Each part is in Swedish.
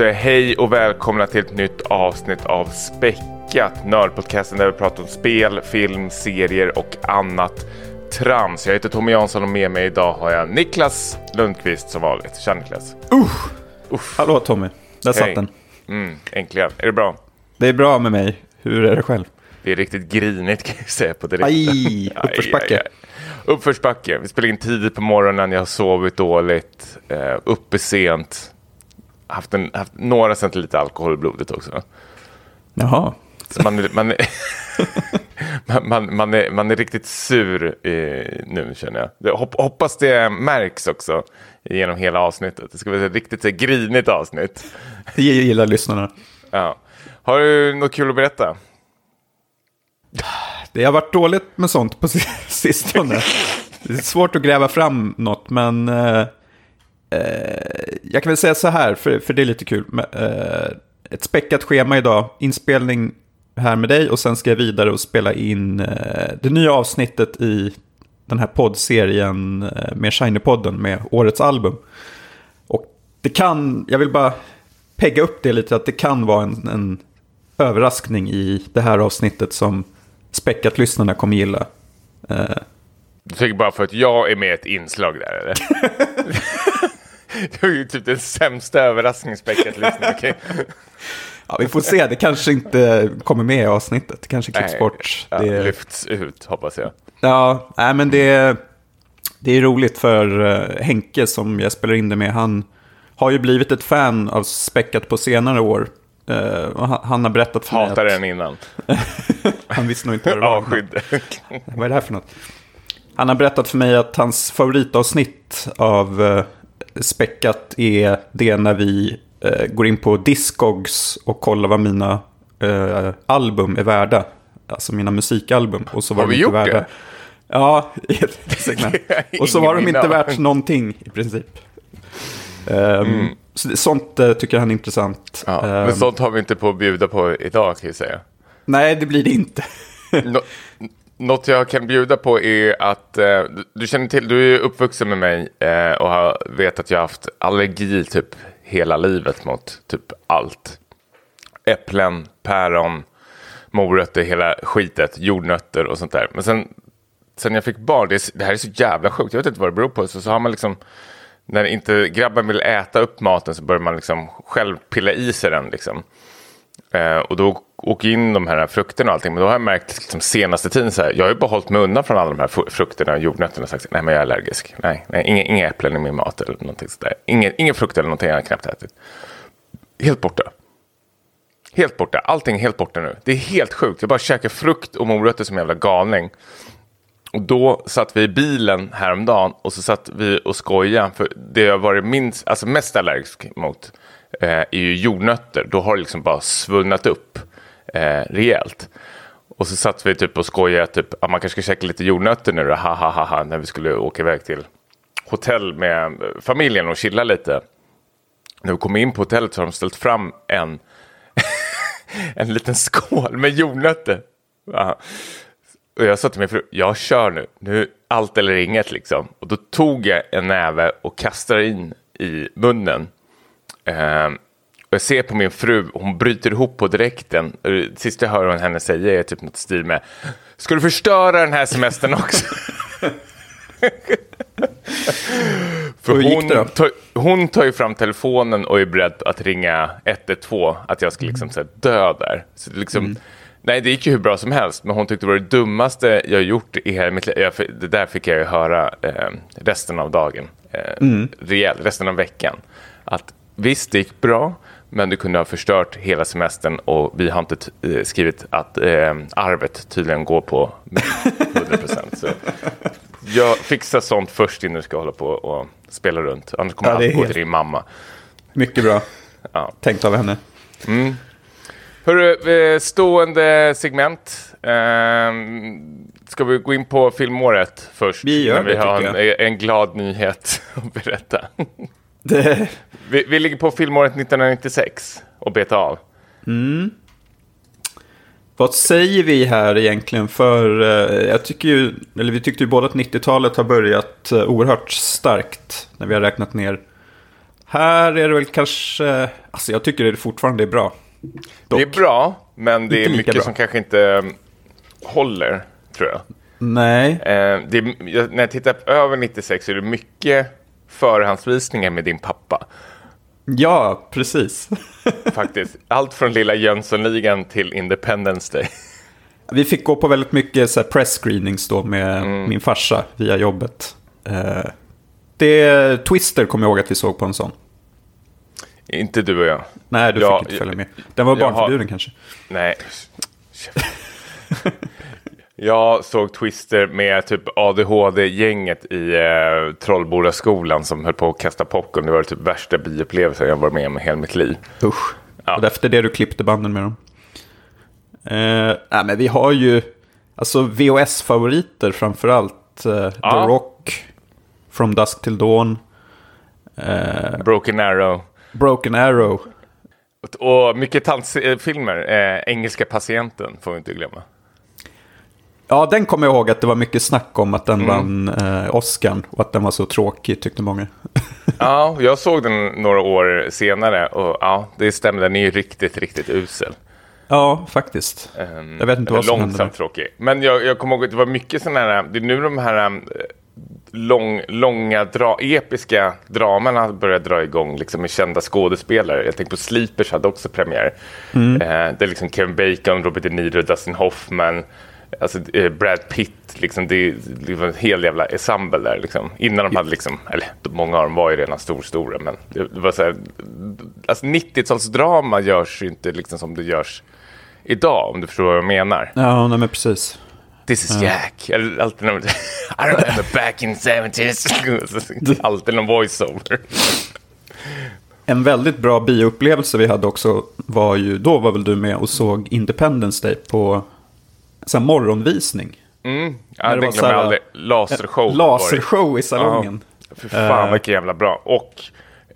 säger jag hej och välkomna till ett nytt avsnitt av Späckat, Nördpodcasten där vi pratar om spel, film, serier och annat trams. Jag heter Tommy Jansson och med mig idag har jag Niklas Lundqvist som vanligt. Tja Niklas! Usch! Uff. Hallå Tommy, där satt den. Mm, äntligen. Är det bra? Det är bra med mig. Hur är det själv? Det är riktigt grinigt kan jag säga på direkten. Aj, uppförsbacke. Aj, aj, aj. Uppförsbacke. Vi spelar in tidigt på morgonen, jag har sovit dåligt, eh, uppe sent. Haft, en, haft några centiliter alkohol i blodet också. Jaha. Så man, man, man, man, man, är, man är riktigt sur eh, nu känner jag. Hopp, hoppas det märks också genom hela avsnittet. Det ska vara ett riktigt ett grinigt avsnitt. Jag gillar lyssnarna. Ja. Har du något kul att berätta? Det har varit dåligt med sånt på sistone. Det är svårt att gräva fram något, men eh, eh, jag kan väl säga så här, för, för det är lite kul. Eh, ett späckat schema idag, inspelning här med dig och sen ska jag vidare och spela in eh, det nya avsnittet i den här poddserien eh, med Shiny-podden med årets album. Och det kan, jag vill bara pegga upp det lite, att det kan vara en, en överraskning i det här avsnittet som späckat lyssnarna kommer gilla. Du tycker bara för att jag är med ett inslag där eller? du är ju typ den sämsta överraskningsspäckat lyssnare. Okay? ja, vi får se, det kanske inte kommer med i avsnittet. Det kanske klipps bort. Ja, det lyfts ut hoppas jag. Ja, nej, men det, det är roligt för uh, Henke som jag spelar in det med. Han har ju blivit ett fan av späckat på senare år. Uh, han har berättat för Hatar mig att... den innan. han visste nog inte vad det var. Avskydd. vad är det här för något? Han har berättat för mig att hans favoritavsnitt av uh, späckat är det när vi uh, går in på Discogs och kollar vad mina uh, album är värda. Alltså mina musikalbum. Och så var har vi de gjort värda. det? Ja. Och så var de inte värt någonting i princip. Um, mm. så, sånt uh, tycker han är intressant. Ja, um, men sånt har vi inte på att bjuda på idag kan jag säga. Nej, det blir det inte. något jag kan bjuda på är att eh, du känner till, du är uppvuxen med mig eh, och har, vet att jag har haft allergi typ hela livet mot typ allt. Äpplen, päron, morötter, hela skitet, jordnötter och sånt där. Men sen, sen jag fick barn, det, det här är så jävla sjukt, jag vet inte vad det beror på, så, så har man liksom när inte grabben vill äta upp maten så börjar man liksom själv pilla i sig den. Liksom. Eh, och då åker in de här frukterna och allting. Men då har jag märkt liksom, senaste tiden så här, jag har ju bara hållit mig undan från alla de här frukterna och jordnötterna. Och sagt, nej men jag är allergisk. Nej, nej inga, inga äpplen i min mat eller någonting sådär. Ingen, ingen frukt eller någonting jag har knappt ätit. Helt borta. Helt borta. Allting är helt borta nu. Det är helt sjukt. Jag bara käkar frukt och morötter som en jävla galning. Och då satt vi i bilen häromdagen och så satt vi och skojade. För det jag varit minst, alltså mest allergisk mot eh, är ju jordnötter. Då har det liksom bara svunnat upp eh, rejält. Och så satt vi typ och skojade typ, att man kanske ska käka lite jordnötter nu då, ha, ha, ha, ha, när vi skulle åka iväg till hotell med familjen och chilla lite. När vi kom in på hotellet så har de ställt fram en, en liten skål med jordnötter. Aha. Och jag sa till min fru, jag kör nu, nu allt eller inget liksom. Och då tog jag en näve och kastade in i munnen. Eh, och jag ser på min fru, hon bryter ihop på direkten. Det sista jag hör henne säga är typ något stil med, ska du förstöra den här semestern också? För hon, tar, hon tar ju fram telefonen och är beredd att ringa 112, att jag ska liksom så dö där. Så liksom, mm. Nej, det gick ju hur bra som helst, men hon tyckte det var det dummaste jag gjort i hela mitt liv. Det där fick jag ju höra eh, resten av dagen, eh, mm. rejält, resten av veckan. Att visst, det gick bra, men du kunde ha förstört hela semestern och vi har inte eh, skrivit att eh, arvet tydligen går på 100 procent. jag fixar sånt först innan du ska hålla på och spela runt. Annars kommer ja, allt gå till din mamma. Mycket bra. Ja. Tänkt av henne. Mm. Hörru, eh, stående segment. Ehm, ska vi gå in på filmåret först? Vi gör det, Vi har en, en, glad nyhet att berätta. Det... Vi, vi, ligger på filmåret 1996 och betar av. Mm. Vad säger vi här egentligen? För uh, jag tycker ju, eller vi tyckte ju båda att 90-talet har börjat uh, oerhört starkt när vi har räknat ner Här är det väl kanske... Alltså jag tycker det fortfarande är bra. Det är bra, men det är mycket bra. som kanske inte um, håller, tror jag. Nej. Eh, är, när jag tittar över 96 så är det mycket förhandsvisningar med din pappa. Ja, precis. Faktiskt. Allt från lilla Jönssonligan till Independence Day. Vi fick gå på väldigt mycket så press screenings då med min farsa via jobbet. Eh, det, Twister kommer jag ihåg att vi såg på en sån. inte du och jag. Nej, du Ja, fick inte följa med. Den var jag har- barnförbjuden kanske. Nej. Jag såg Twister med typ ADHD-gänget i eh, Trollbodaskolan som höll på att kasta popcorn. Det var typ värsta biupplevelsen jag varit med om i hela mitt liv. Usch. Ja. Och efter det du klippte banden med dem. Eh, nej, men vi har ju alltså VHS-favoriter framförallt. Eh, Ja. The Rock, From Dusk Till Dawn, eh, Broken Arrow. Broken Arrow. Och mycket tantfilmer. Eh, Engelska patienten får vi inte glömma. Ja, den kommer jag ihåg att det var mycket snack om att den vann eh, Oscar och att den var så tråkig tyckte många. Ja, jag såg den några år senare och ja, det stämmer. Den är ju riktigt, riktigt usel. ja, faktiskt. Ehm, Jag vet inte vad som hände Långsamt tråkig. Men jag, jag kommer ihåg att det var mycket sådana här, det är nu de här eh, lång, långa, dra, episka dramerna börjar dra igång liksom, med kända skådespelare. Jag tänker på Sleepers hade också premiär. Mm. Eh, det är liksom Kevin Bacon, Robert De Niro, Dustin Hoffman, alltså, eh, Brad Pitt. Liksom, det, det var en hel jävla ensemble där. Liksom. Innan de hade, liksom, eller många av dem var ju redan storstora, men det, det var så här, alltså 90-talsdrama görs ju inte liksom som det görs idag, om du förstår vad jag menar. Ja, nej men precis. This is Jack. Alltid någon, I remember back in 70s. alltid någon voiceover. En väldigt bra bioupplevelse vi hade också var ju, då var väl du med och såg Independence Day på så här morgonvisning. Mm. Ja, det så glömmer jag aldrig. Lasershow. det. Lasershow i salongen. Fy fan Eh. vilken jävla bra. Och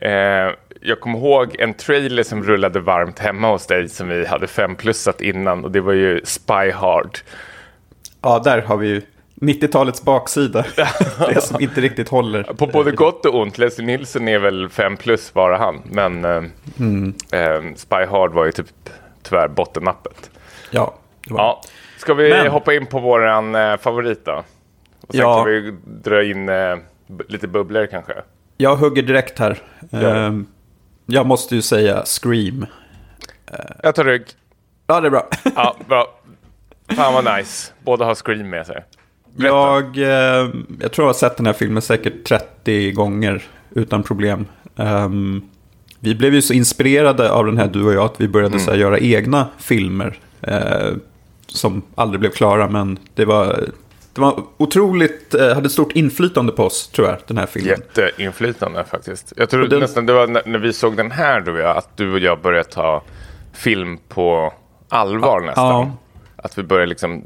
eh, jag kommer ihåg en trailer som rullade varmt hemma hos dig som vi hade femplussat innan och det var ju Spy Hard. Ja, där har vi ju 90-talets baksida. det som inte riktigt håller. På både gott och ont. Leslie Nielsen är väl fem plus bara han. Men eh, Mm. eh, Spy Hard var ju typ tyvärr bottennappet. Ja, det var Ja. Ska vi Men- hoppa in på våran eh, favorit då? Och sen Ja. kan vi dra in eh, lite bubblor kanske. Jag hugger direkt här. Ehm, jag måste ju säga Scream. Jag tar rygg. Ja, det är bra. Ja, bra. Fan vad nice. Båda har Scream med sig. Berätta. Jag, eh, jag tror jag har sett den här filmen säkert 30 gånger utan problem. Ehm, vi blev ju så inspirerade av den här du och jag att vi började så här, göra egna filmer. eh, som aldrig blev klara, men det var, det var otroligt, eh, hade stort inflytande på oss tror jag, den här filmen. Jätteinflytande faktiskt. Jag tror den- nästan det var när, när vi såg den här och jag, att du och jag började ta film på allvar nästan. ja. Att vi började liksom,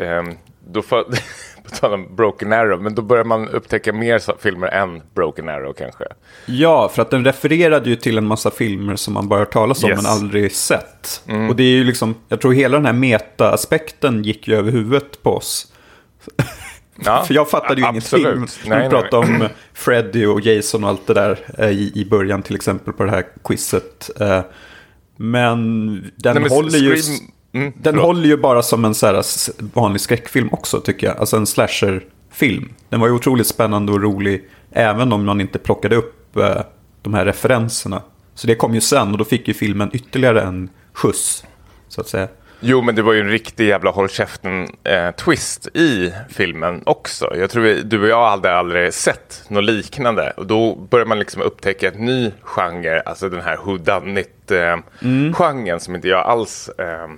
ehm, då för, på tal om Broken Arrow, men då börjar man upptäcka mer filmer än Broken Arrow kanske. Ja, för att den refererade ju till en massa filmer som man bara hört talas om Yes. men aldrig sett. Och det är ju liksom, jag tror hela den här meta-aspekten gick ju över huvudet på oss. Ja, För jag fattade ju absolut. ingenting. Nej, nej, vi pratade om Freddy och Jason och allt det där eh, i, i början till exempel på det här quizet. Eh, Men den Nej, men håller ju... Scream- Mm, den förlåt. håller ju bara som en så här vanlig skräckfilm också tycker jag. Alltså en slasherfilm. Den var ju otroligt spännande och rolig. Även om man inte plockade upp eh, de här referenserna. Så det kom ju sen och då fick ju filmen ytterligare en skjuts. Så att säga. Jo, men det var ju en riktig jävla håll käften-twist i filmen också. Jag tror vi, du och jag hade aldrig sett något liknande. Och då börjar man liksom upptäcka en ny genre, alltså den här whodunit-genren som inte jag alls eh, eh,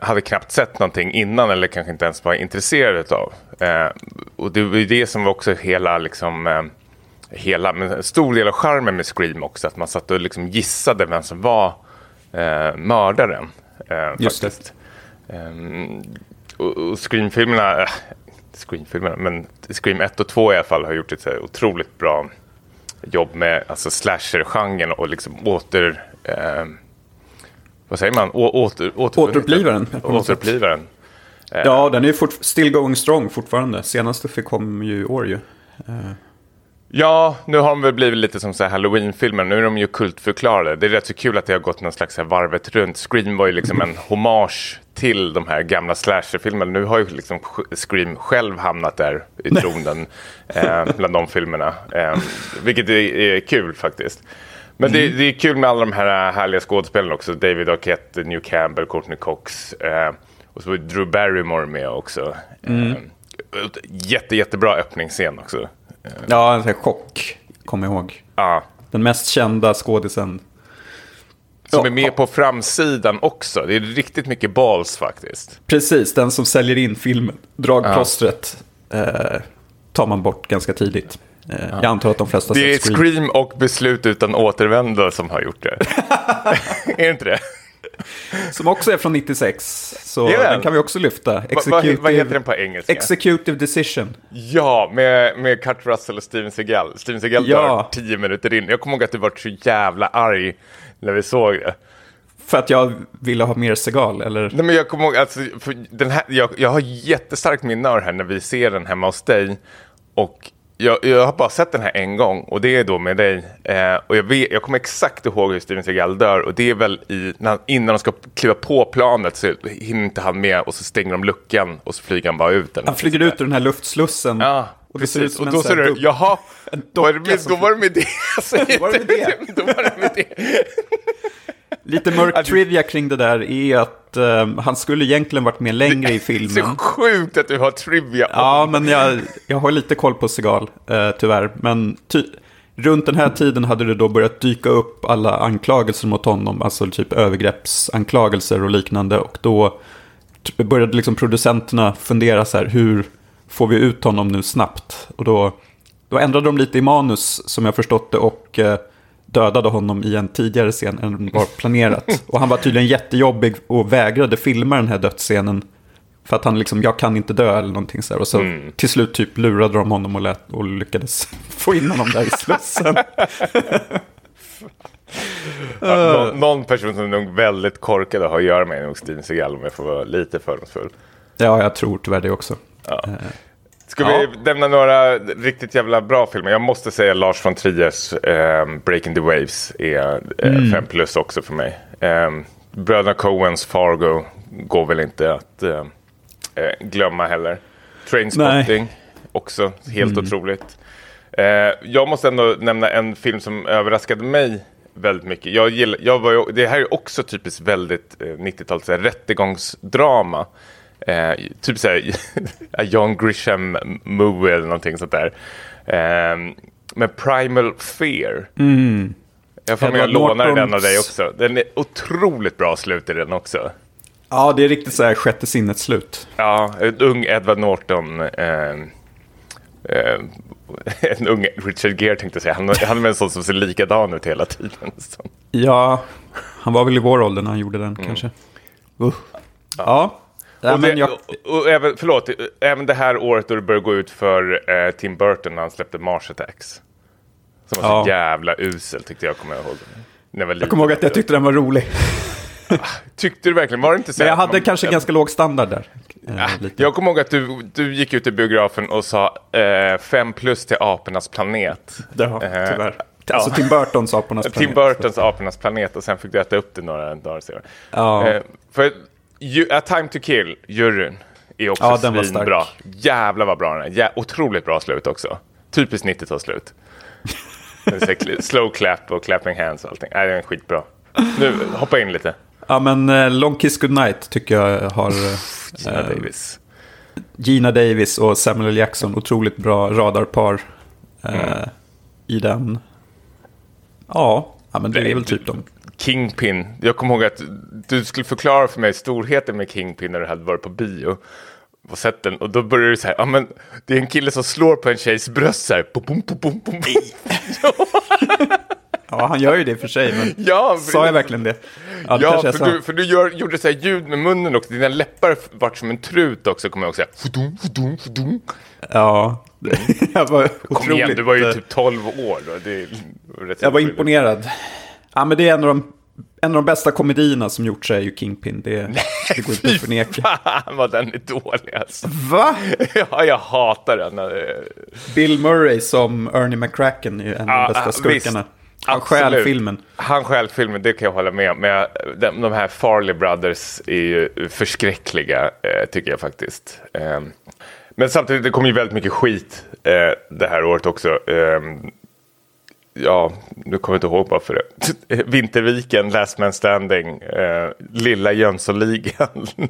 hade knappt sett någonting innan eller kanske inte ens var intresserad av. Eh, och det var det som var också hela liksom eh, hela, men en stor del av charmen med Scream också, att man satt och liksom gissade vem som var eh, mördaren. Eh, Just det. faktiskt. Ehm, och, och Scream-filmerna, Scream-filmerna, men Scream 1 och 2 i alla fall har gjort ett otroligt bra jobb med alltså slasher-genren och liksom åter... Eh, vad säger man? Å, åter, åter, Återupplivaren. Återupplivaren. Ja, den är ju fort, still going strong fortfarande. Senaste fick kom ju i år ju. Eh, Ja, nu har de väl blivit lite som så här Halloween-filmer. Nu är de ju kultförklarade. Det är rätt så kul att det har gått någon slags så här varvet runt. Scream var ju liksom en hommage till de här gamla slasherfilmerna. Nu har ju liksom Scream själv hamnat där i tronen eh, bland de filmerna. Eh, vilket är, är kul faktiskt. Men det, det, är kul med alla de här härliga skådespelarna också. David Arquette, New Campbell, Courtney Cox. Eh, och så var Drew Barrymore med också. Mm. Jätte, jättebra öppningsscen också. Ja, en chock, jag ihåg. Ja. Den mest kända skådisen. Som är med på framsidan också. Det är riktigt mycket balls faktiskt. Precis, den som säljer in filmen. Dragplåstret ja. eh, tar man bort ganska tidigt. Eh, ja. Jag antar att de flesta Det är Scream. Scream och Beslut utan återvändo som har gjort det. är det inte det? Som också är från 96. Så yeah. den kan vi också lyfta. Executive, vad heter den på engelska? Executive Decision. Ja, med, med Kurt Russell och Steven Seagal. Steven Seagal ja. dör tio minuter in. Jag kommer ihåg att du var så jävla arg när vi såg det. För att jag ville ha mer Segal, eller? Nej, men jag kommer ihåg, alltså, den här, jag, jag har jättestarkt minne av det här när vi ser den hemma hos dig. Och jag, jag, har bara sett den här en gång och det är då med dig. Eh, och jag, vet, jag kommer exakt ihåg hur Steven Seagal dör och det är väl i, när, innan de ska kliva på planet så hinner inte han med och så stänger de luckan och så flyger han bara ut. Han flyger ut ur den här luftslussen. Ja, och precis. och då ser du, jaha, då, är det med, då var det med det. då var det med det. då var det med det. Lite mörk trivia kring det där är att uh, han skulle egentligen varit med längre i filmen. Så sjukt att du har trivia. Ja, men jag, jag har lite koll på Segal, uh, tyvärr. Men ty runt den här tiden hade det då börjat dyka upp alla anklagelser mot honom, alltså typ övergreppsanklagelser och liknande. Och då började liksom producenterna fundera så här, hur får vi ut honom nu snabbt? Och då, då ändrade de lite i manus, som jag förstått det, och uh, dödade honom i en tidigare scen än var planerat. Och han var tydligen jättejobbig och vägrade filma den här dödsscenen. För att han liksom, jag kan inte dö eller någonting så här. Och så mm. till slut typ lurade de honom och, lät, och lyckades få in honom där i slussen. ja, någon, någon, person som är nog väldigt korkad att ha att göra med är nog Steven Seagal om jag får vara lite fördomsfull. Ja, jag tror tyvärr det också. Ja. Ska ja. vi nämna några riktigt jävla bra filmer? Jag måste säga Lars von Triers eh, Breaking the Waves är 5 eh, mm. plus också för mig. Eh, Bröderna Coens Fargo går väl inte att eh, eh glömma heller. Trainspotting också helt mm. otroligt. Eh, jag måste ändå nämna en film som överraskade mig väldigt mycket. Jag gillar, jag var, det här är också typiskt väldigt 90-tals rättegångsdrama. Eh, typ såhär John Grisham movie eller någonting sånt där. Eh, med Primal Fear. Mm. Jag får med jag lånar den av dig också. Den är otroligt bra slut i den också. Ja, det är riktigt så här sjätte sinnet slut. Ja, en ung Edward Norton. Eh, eh, en ung Richard Gere tänkte jag säga. Han, han är en sån som ser likadan ut hela tiden. Så. Ja, han var väl i vår ålder när han gjorde den mm. kanske. Uh. Ja. ja. Ja, och, det, jag... och, och, även, förlåt, även det här året då det började gå ut för eh, Tim Burton när han släppte Mars Attacks. Som var ja. så jävla usel tyckte jag, kommer jag ihåg. När jag, jag kommer ihåg att jag tyckte den var rolig. Ah, tyckte du verkligen? Var det inte så? Men jag hade man, kanske jag, ganska låg standard där. Ja, eh, jag kommer ihåg att du, du gick ut i biografen och sa eh, fem plus till apornas planet. Ja, eh, tyvärr. Eh, alltså Tim Burtons apornas planet. Tim Burtons apornas planet och sen fick du äta upp det några dagar senare. Ja. Eh, för A Time To Kill, juryn, är också ja, den svinbra. Jävlar vad bra den är. Jä otroligt bra slut också. Typiskt 90-talsslut. Slow clap och clapping hands och allting. Nej, det är skitbra. Nu, hoppa in lite. Ja, men uh, Long Kiss Goodnight tycker jag har... Uh, Gina Davis. Gina Davis och Samuel Jackson, otroligt bra radarpar uh, mm. i den. Ja, ja men det, det är väl typ de. Kingpin. Jag kommer ihåg att du skulle förklara för mig storheten med Kingpin när du hade varit på bio och sett den och då började du säga, ja men det är en kille som slår på en tjejs bröst så här. Bom, bom, bom, bom. ja, han gör ju det för sig, men ja, sa jag verkligen det? Ja, det ja för, du, för du gör, gjorde så här ljud med munnen också, dina läppar vart som en trut också, kommer jag ihåg. Så här, fudum, fudum, fudum. Ja, jag var otroligt... Kom igen, du var ju typ 12 år då. Det jag var imponerad. Ja, men det är en av de, en av de bästa komedierna som gjorts är ju Kingpin. Det, Det går inte att förneka. Fan vad den är dålig alltså. Va? Ja, jag hatar den. Eh, Bill Murray som Ernie McCracken är ju en av de bästa ah, skurkarna. visst. Han stjäl filmen. Han stjäl filmen, det kan jag hålla med om. Men jag, de, de här Farley Brothers är ju förskräckliga, eh, tycker jag faktiskt. Eh, men samtidigt, det kommer ju väldigt mycket skit eh, det här året också. Eh, ja, nu kommer jag inte ihåg varför det. Vinterviken, Last Man Standing, eh, Lilla Jönssonligan.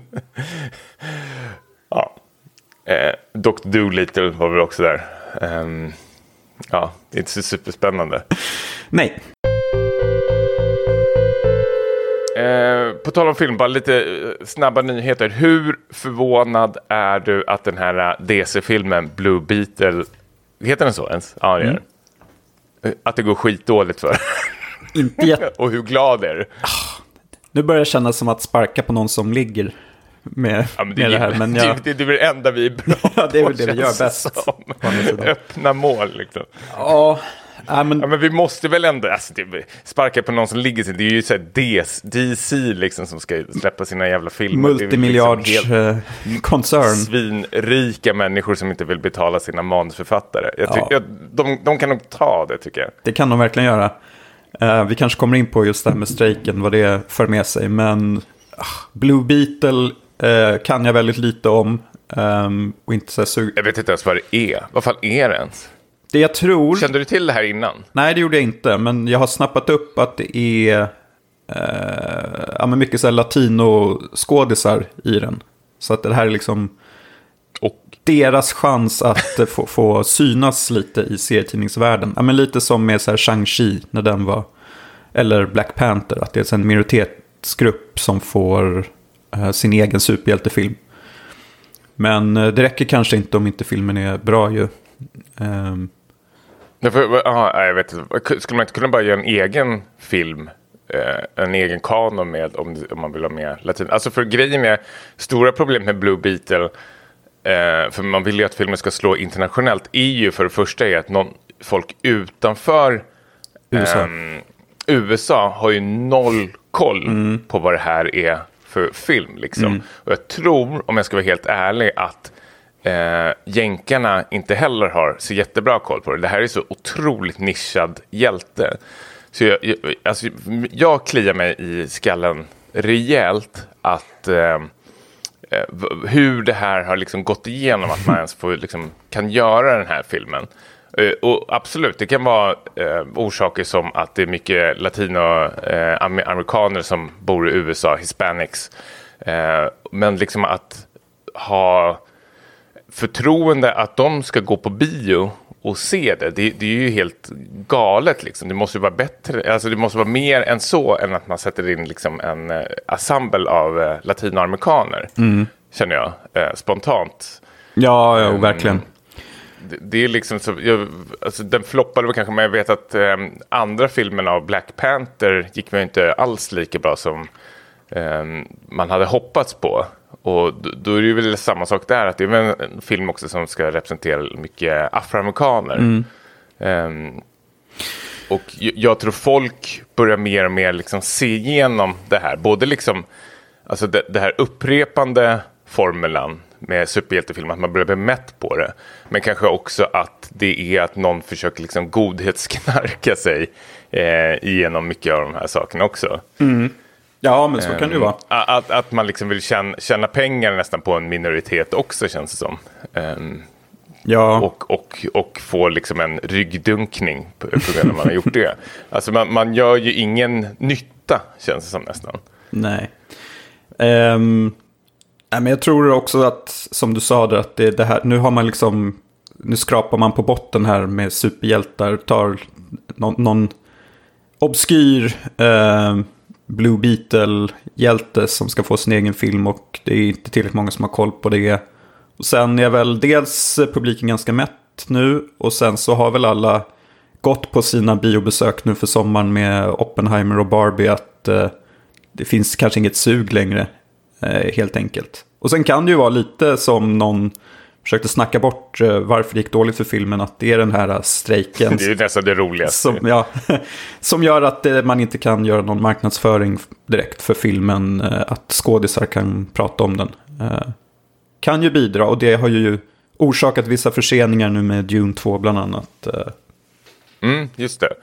ja. Eh, Dr. Dolittle var väl också där. Ehm, ja, inte så superspännande. Nej, Eh, på tal om film, bara lite eh, snabba nyheter. Hur förvånad är du att den här eh, DC-filmen Blue Beetle, heter den så ens? Ja, det gör den. Eh, Att det går skitdåligt för inte jätte... Och hur glad är du? Nu börjar det kännas som att sparka på någon som ligger med, Ja, men med det, det här. Men det, jag, det, det är väl det enda vi är bra Ja, det är på, väl det vi gör bäst. Öppna mål liksom. ja, nej, men Ja, men vi måste väl ändå, alltså, det, sparka på någon som ligger sig. Det är ju så här DC, liksom som ska släppa sina jävla filmer. Väl liksom multimiljards-koncern. svinrika människor som inte vill betala sina manusförfattare. Jag tycker, Ja. jag, de, de kan nog ta det tycker jag. Det kan de verkligen göra. Eh, vi kanske kommer in på just det här med strejken, vad det för med sig. Men ah, Blue Beetle eh, kan jag väldigt lite om. ehm, och inte så. Jag vet inte ens vad det är. Vad fan är det ens? Det jag tror... Kände du till det här innan? Nej, det gjorde jag inte. Men jag har snappat upp att det är eh, ja, men mycket så här latino-skådisar i den. Så att det här är liksom Och deras chans att eh, få, få synas lite i serietidningsvärlden. Ja, men lite som med Shang-Chi när den var, eller Black Panther, att det är en minoritetsgrupp som får eh, sin egen superhjältefilm. Men eh, det räcker kanske inte om inte filmen är bra ju. Ehm, Därför, aha, jag vet inte. Skulle man inte kunna bara göra en egen film? Eh, en egen kanon med om, om man vill ha med latin. Alltså för grejen med stora problem med Blue Beetle. Eh, för man vill ju att filmen ska slå internationellt. Är ju för det första är att någon, folk utanför USA. ehm, USA har ju noll koll på vad det här är för film. Liksom. Och jag tror, om jag ska vara helt ärlig, att eh, jänkarna inte heller har så jättebra koll på det. Det här är så otroligt nischad hjälte. Så jag, jag, alltså, jag kliar mig i skallen rejält att eh, eh, hur det här har liksom gått igenom att man ens får, liksom, kan göra den här filmen. Eh, och absolut, det kan vara eh, orsaker som att det är mycket latinoamerikaner eh, som bor i USA, hispanics. Eh, men liksom att ha förtroende att de ska gå på bio och se det, det, det är ju helt galet. Liksom. Det måste ju vara bättre, alltså det måste vara mer än så än att man sätter in liksom en eh, ensemble av eh, latinoamerikaner. Känner jag eh, spontant. ja, ja, verkligen. Det, det är liksom så, jag, alltså den floppade väl kanske, men jag vet att eh, andra filmen av Black Panther gick väl inte alls lika bra som eh, man hade hoppats på. Och då, är det ju väl samma sak där, att det är väl en film också som ska representera mycket afroamerikaner. Ehm, och jag, tror folk börjar mer och mer liksom se igenom det här. Både liksom, alltså det, det här upprepande formulan med superhjältefilmer, att man börjar bli mätt på det. Men kanske också att det är att någon försöker liksom godhetsknarka sig eh, igenom mycket av de här sakerna också. Ja, men så kan det ju vara. Att, att man liksom vill tjäna, tjäna pengar nästan på en minoritet också känns det som. Ehm, Ja, och, och, och få liksom en ryggdunkning på, grund av man har gjort det. Alltså man, man gör ju ingen nytta känns det som nästan. nej. Ehm, nej, men jag tror också att, som du sa, där, att det, det här, nu har man liksom, nu skrapar man på botten här med superhjältar, tar någon, någon obskyr eh, Blue Beetle-hjälte som ska få sin egen film och det är inte tillräckligt många som har koll på det. Och sen är väl dels publiken ganska mätt nu och sen så har väl alla gått på sina biobesök nu för sommaren med Oppenheimer och Barbie att eh, det finns kanske inget sug längre eh, helt enkelt. Och sen kan det ju vara lite som någon försökte snacka bort eh, varför det gick dåligt för filmen, att det är den här strejken. det är nästan det roligaste. Som, ja, som gör att eh, man inte kan göra någon marknadsföring direkt för filmen, eh, att skådisar kan prata om den. Eh, kan ju bidra och det har ju orsakat vissa förseningar nu med Dune 2 bland annat. Eh. Mm, just det.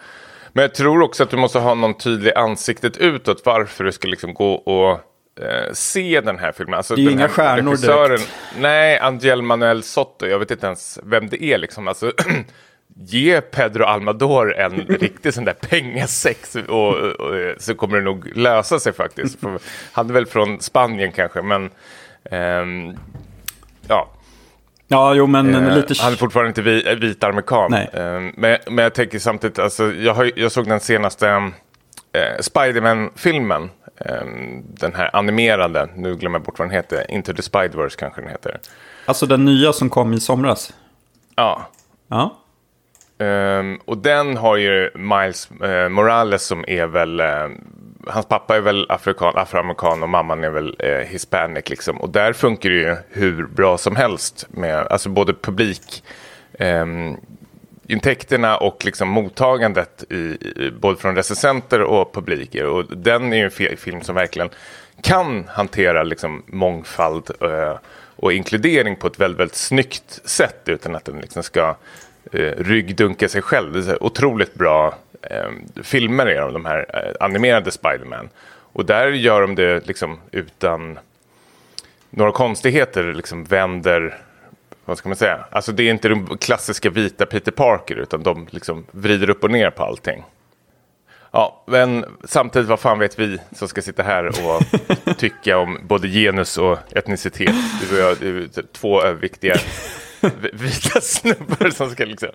Men jag tror också att du måste ha någon tydlig ansiktet utåt varför du ska liksom gå och eh, se den här filmen. Alltså, det är ju inga här stjärnor regissören- direkt. Nej, Angel Manuel Soto, jag vet inte ens vem det är liksom. Alltså, ge Pedro Almador en riktig sån där pengasäck så- och, och, och, så kommer det nog lösa sig faktiskt. För han är väl från Spanien kanske, men ehm, ja. Ja, jo, men Eh, lite... Han är fortfarande inte vi, vit amerikan. Eh, men, men jag tänker samtidigt, alltså, jag, har, jag såg den senaste eh, Spiderman-filmen. Eh, den här animerade, nu glömmer jag bort vad den heter. Into the Spiderverse kanske den heter. Alltså den nya som kom i somras. Ja. Ja, Ehm, och den har ju Miles eh, Morales som är väl, eh, hans pappa är väl afrikan, afroamerikan och mamman är väl eh, hispanic liksom. Och där funkar det ju hur bra som helst med, alltså både publik, ehm, intäkterna och liksom mottagandet i, i, både från recensenter och publiker. Och den är ju en film som verkligen kan hantera liksom mångfald eh, och inkludering på ett väldigt, väldigt snyggt sätt utan att den liksom ska eh, ryggdunka sig själv. Det är otroligt bra eh, filmer är de, de här eh, animerade Spiderman. Och där gör de det liksom utan några konstigheter, liksom vänder vad ska man säga? Alltså det är inte den klassiska vita Peter Parker utan de liksom vrider upp och ner på allting. Ja, men samtidigt vad fan vet vi som ska sitta här och tycka om både genus och etnicitet. Du och jag, det är två överviktiga vita snubbar som ska liksom.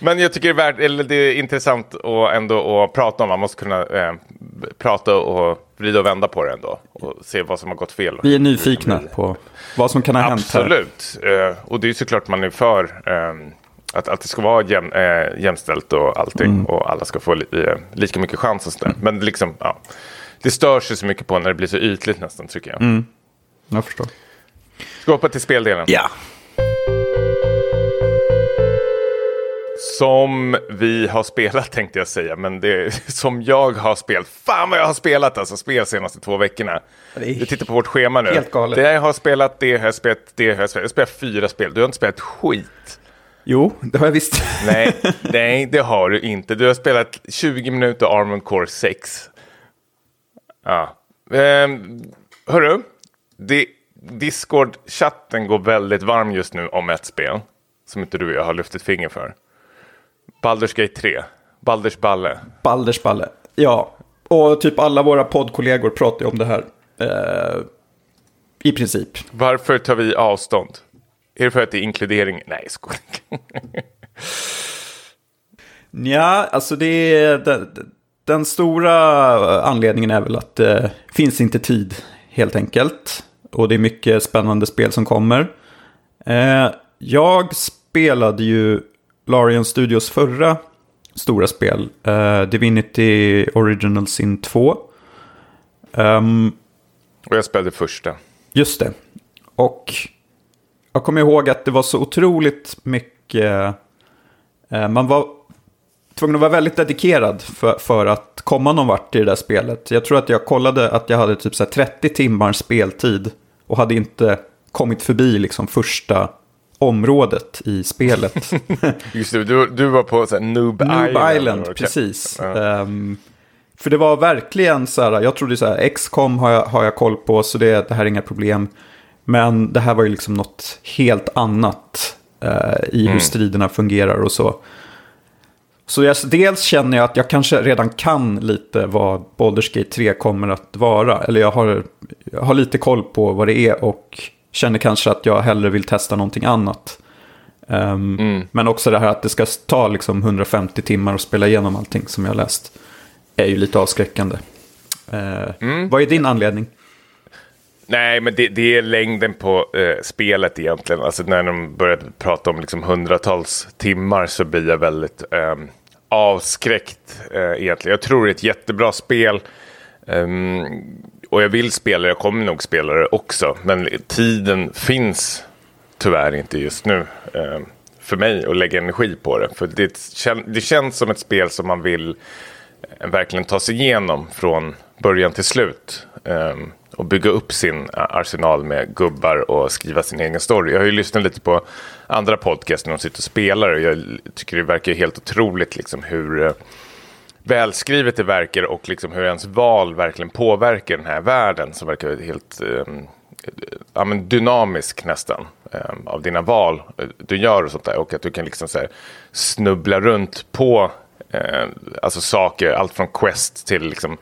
Men jag tycker det är, värt, eller det är intressant att ändå att prata om. Man måste kunna eh, prata och vrida och vända på det ändå. Och se vad som har gått fel. vi är nyfikna på vad som kan ha hänt här. Absolut. Eh, och det är såklart man är för eh, att, att det ska vara jäm, eh, jämställt och allting. Mm. Och alla ska få li, eh, lika mycket chans och sådär. Men liksom, ja. Det stör sig så mycket på när det blir så ytligt nästan tycker jag. Jag förstår. Ska vi hoppa till speldelen? Ja. Som vi har spelat tänkte jag säga. Men det är som jag har spelat. Fan vad jag har spelat alltså. Spel senaste två veckorna. Jag tittar på vårt schema nu. helt galet. Det jag har spelat, det har jag spelat, det har jag spelat. Jag har spelat fyra spel. Du har inte spelat skit. Jo, det har jag visst. Nej, nej, det har du inte. Du har spelat 20 minuter Armored Core 6. Ja. Ehm, hörru, det, Discord-chatten går väldigt varm just nu om ett spel. Som inte du och jag har lyft ett finger för. Baldur's Gate 3. Balders Balle. Balders balle. Ja, och typ alla våra poddkollegor pratar ju om det här. Eh, I princip. Varför tar vi avstånd? Är det för att det är inkludering? Nej, skoj. Ja, alltså det är den, den stora anledningen är väl att det finns inte tid helt enkelt. Och det är mycket spännande spel som kommer. Eh, jag spelade ju Larian Studios förra stora spel, eh, Divinity Original Sin 2. Ehm, Och jag spelade första. Just det. Och jag kommer ihåg att det var så otroligt mycket... Eh, man var tvungen att vara väldigt dedikerad för, för att komma någon vart i det där spelet. Jag tror att jag kollade att jag hade typ så här 30 timmars speltid och hade inte kommit förbi liksom första området i spelet. Just det, du, du var på så här, Noob, Noob Island. Island, Okej. precis. Ja. Ehm, för det var verkligen så här, jag trodde så här, XCOM har jag, har jag koll på, så det, det här är inga problem. Men det här var ju liksom något helt annat eh, i hur striderna fungerar och så. Så jag, dels känner jag att jag kanske redan kan lite vad Baldur's Gate 3 kommer att vara. Eller jag har, jag har lite koll på vad det är och känner kanske att jag hellre vill testa någonting annat. Ehm, Men också det här att det ska ta liksom 150 timmar att spela igenom allting som jag läst. Är ju lite avskräckande. Eh, Vad är din anledning? Nej, men det, det är längden på eh, spelet egentligen. Alltså när de började prata om liksom hundratals timmar så blir jag väldigt eh, avskräckt eh, egentligen. Jag tror det är ett jättebra spel. Um, och jag vill spela jag kommer nog spela det också. Men tiden finns tyvärr inte just nu um, för mig att lägga energi på det. För det, kän det känns som ett spel som man vill eh, verkligen ta sig igenom från början till slut. Um, och bygga upp sin eh, arsenal med gubbar och skriva sin egen story. Jag har ju lyssnat lite på andra podcast när de sitter och spelar och jag tycker det verkar helt otroligt liksom hur eh, välskrivet det verkar och liksom hur ens val verkligen påverkar den här världen som verkar helt eh, ja, men dynamisk nästan eh, av dina val eh, du gör och sånt där. Och att du kan liksom så här, snubbla runt på eh, alltså saker, allt från quest till liksom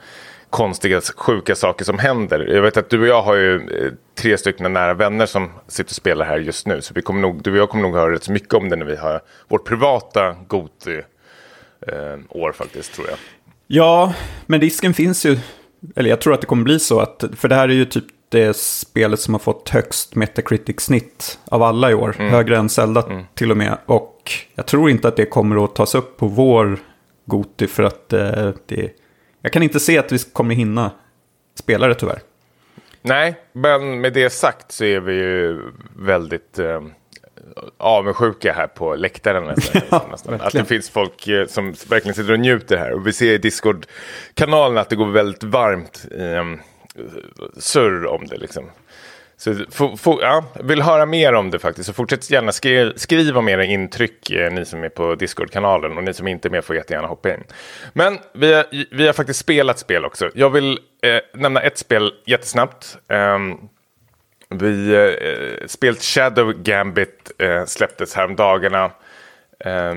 konstiga, sjuka saker som händer. Jag vet att du och jag har ju eh, tre stycken nära vänner som sitter och spelar här just nu. Så vi kommer nog, du och jag kommer nog höra rätt så mycket om det när vi har vårt privata goti eh, faktiskt, tror jag. Ja, men risken finns ju, eller jag tror att det kommer bli så att, för det här är ju typ det spelet som har fått högst Metacritic-snitt av alla i år. Mm. Högre än Zelda mm. till och med. Och jag tror inte att det kommer att tas upp på vår Goti för att eh, det jag kan inte se att vi kommer hinna spela det tyvärr. Nej, men med det sagt så är vi ju väldigt eh, avundsjuka här på läktaren. Nästan, ja, nästan. Att det finns folk eh, som verkligen sitter och njuter här. Och vi ser i Discord-kanalen att det går väldigt varmt eh, surr om det. Liksom. Så ja, vill höra mer om det faktiskt. Så fortsätt gärna skri skriva om era intryck, eh, ni som är på Discord-kanalen. Och ni som inte är med får jättegärna hoppa in. Men vi har, vi har faktiskt spelat spel också. Jag vill eh, nämna ett spel jättesnabbt. Um, vi eh, spelet Shadow Gambit eh, släpptes häromdagarna. Eh,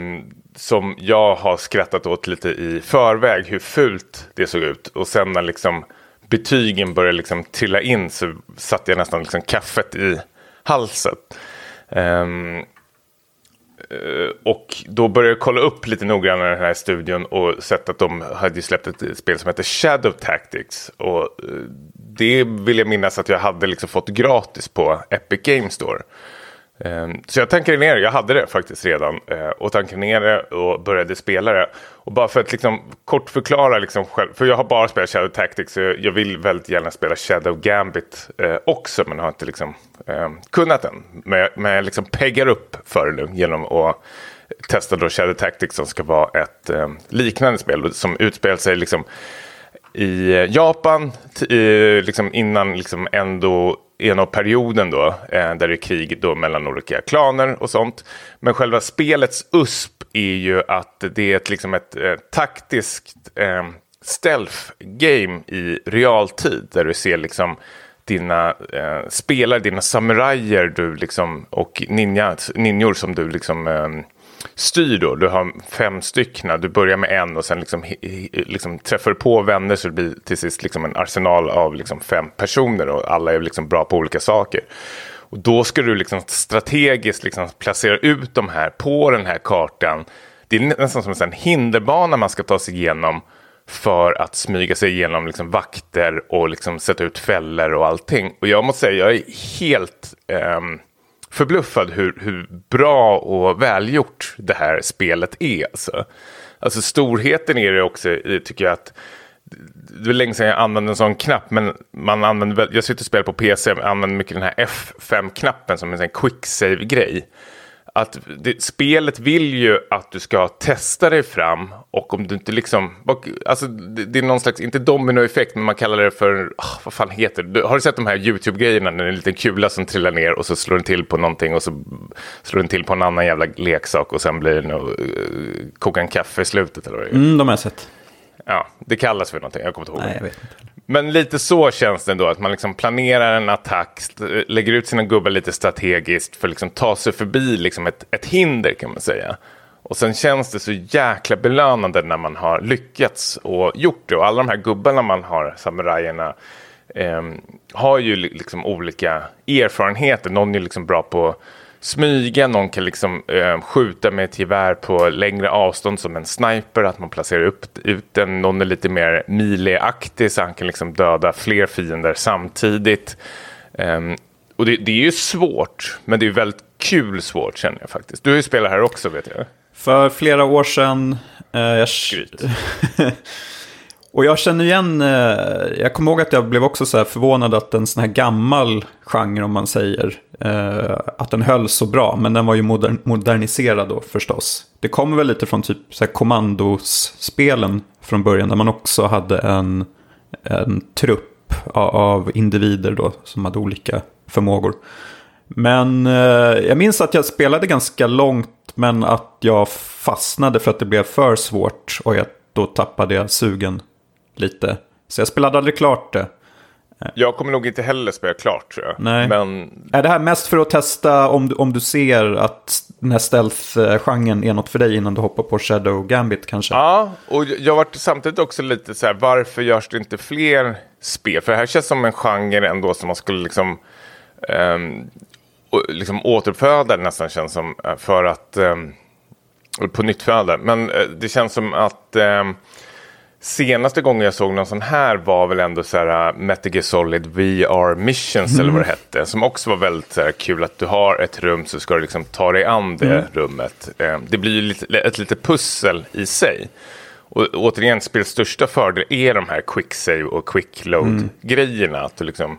som jag har skrattat åt lite i förväg hur fult det såg ut. Och sen när liksom betygen började liksom trilla in så satte jag nästan liksom kaffet i halsen. Um, Eh, och då började jag kolla upp lite noggrannare den här studion och sett att de hade släppt ett spel som heter Shadow Tactics. Och eh, det vill jag minnas att jag hade liksom fått gratis på Epic Games Store. Ehm, så jag tankade ner det, jag hade det faktiskt redan. Eh, och tankade ner det och började spela det. Och bara för att liksom kort förklara liksom själv, för jag har bara spelat Shadow Tactics. Så jag vill väldigt gärna spela Shadow Gambit eh, också. Men har inte liksom ehm, kunnat än. Men, jag, men jag liksom peggar upp för det nu genom att testa då Shadow Tactics som ska vara ett ehm, liknande spel. Som utspelar sig liksom i eh, Japan, liksom innan liksom ändå ena perioden då, eh, där det är krig då mellan olika klaner och sånt. Men själva spelets USP är ju att det är ett, liksom ett eh, taktiskt eh, stealth-game i realtid. Där du ser liksom dina eh, spelare, dina samurajer du liksom, och ninja, ninjor som du liksom eh, styr då. Du har fem stycken, du börjar med en och sen liksom, liksom träffar på vänner så det blir till sist liksom en arsenal av liksom fem personer och alla är liksom bra på olika saker. Och då ska du liksom strategiskt liksom placera ut de här på den här kartan. Det är nästan som en hinderbana man ska ta sig igenom för att smyga sig igenom liksom vakter och liksom sätta ut fällor och allting. Och jag måste säga, jag är helt... Um, förbluffad hur, hur bra och välgjort det här spelet är. Alltså, alltså storheten är det också, tycker jag att det var länge sedan jag använde en sån knapp, men man använder, jag sitter och spelar på PC, och använder mycket den här F5-knappen som en quick save-grej att det, spelet vill ju att du ska testa dig fram och om du inte liksom, alltså det, det är någon slags, inte dominoeffekt, men man kallar det för, oh, vad fan heter det? Har du sett de här YouTube-grejerna när det är en liten kula som trillar ner och så slår den till på någonting och så slår den till på en annan jävla leksak och sen blir det nog, uh, koka en kaffe i slutet eller vad det är? Mm, de har jag sett. Ja, det kallas för någonting, jag kommer inte ihåg. Nej, jag vet inte. Men lite så känns det ändå, att man liksom planerar en attack, lägger ut sina gubbar lite strategiskt för att liksom ta sig förbi liksom ett, ett hinder kan man säga. Och sen känns det så jäkla belönande när man har lyckats och gjort det. Och alla de här gubbarna man har, samurajerna, eh, har ju liksom olika erfarenheter. Någon är liksom bra på smyga, någon kan liksom eh, skjuta med ett gevär på längre avstånd som en sniper, att man placerar upp ut den. Någon är lite mer mileaktig så han kan liksom döda fler fiender samtidigt. Eh, och det, det, är ju svårt, men det är väldigt kul svårt känner jag faktiskt. Du har ju spelat här också vet jag. För flera år sedan... Eh, jag... Skryt. Och jag känner igen, eh, jag kommer ihåg att jag blev också så här förvånad att en sån här gammal genre om man säger, eh, att den höll så bra. Men den var ju moderniserad då förstås. Det kommer väl lite från typ så här kommandospelen från början där man också hade en, en trupp av, av individer då som hade olika förmågor. Men eh, jag minns att jag spelade ganska långt men att jag fastnade för att det blev för svårt och jag, då tappade jag sugen lite. Så jag spelade aldrig klart det. Jag kommer nog inte heller spela klart tror jag. Nej. Men Är det här mest för att testa om du, om du ser att den här stealth-genren är något för dig innan du hoppar på Shadow Gambit kanske? Ja, och jag varit samtidigt också lite så här, varför görs det inte fler spel? För det här känns som en genre ändå som man skulle liksom, um, liksom återuppföda nästan känns som, eh, för att, um, på nytt föda. Men uh, det känns som att um, Senaste gången jag såg någon sån här var väl ändå så här uh, Metal Gear Solid VR Missions eller vad det hette. Som också var väldigt så här, kul att du har ett rum så ska du liksom ta dig an det rummet. Eh, det blir ju lite, ett litet pussel i sig. Och återigen, spelets största fördel är de här quick save och quick load grejerna. Att du liksom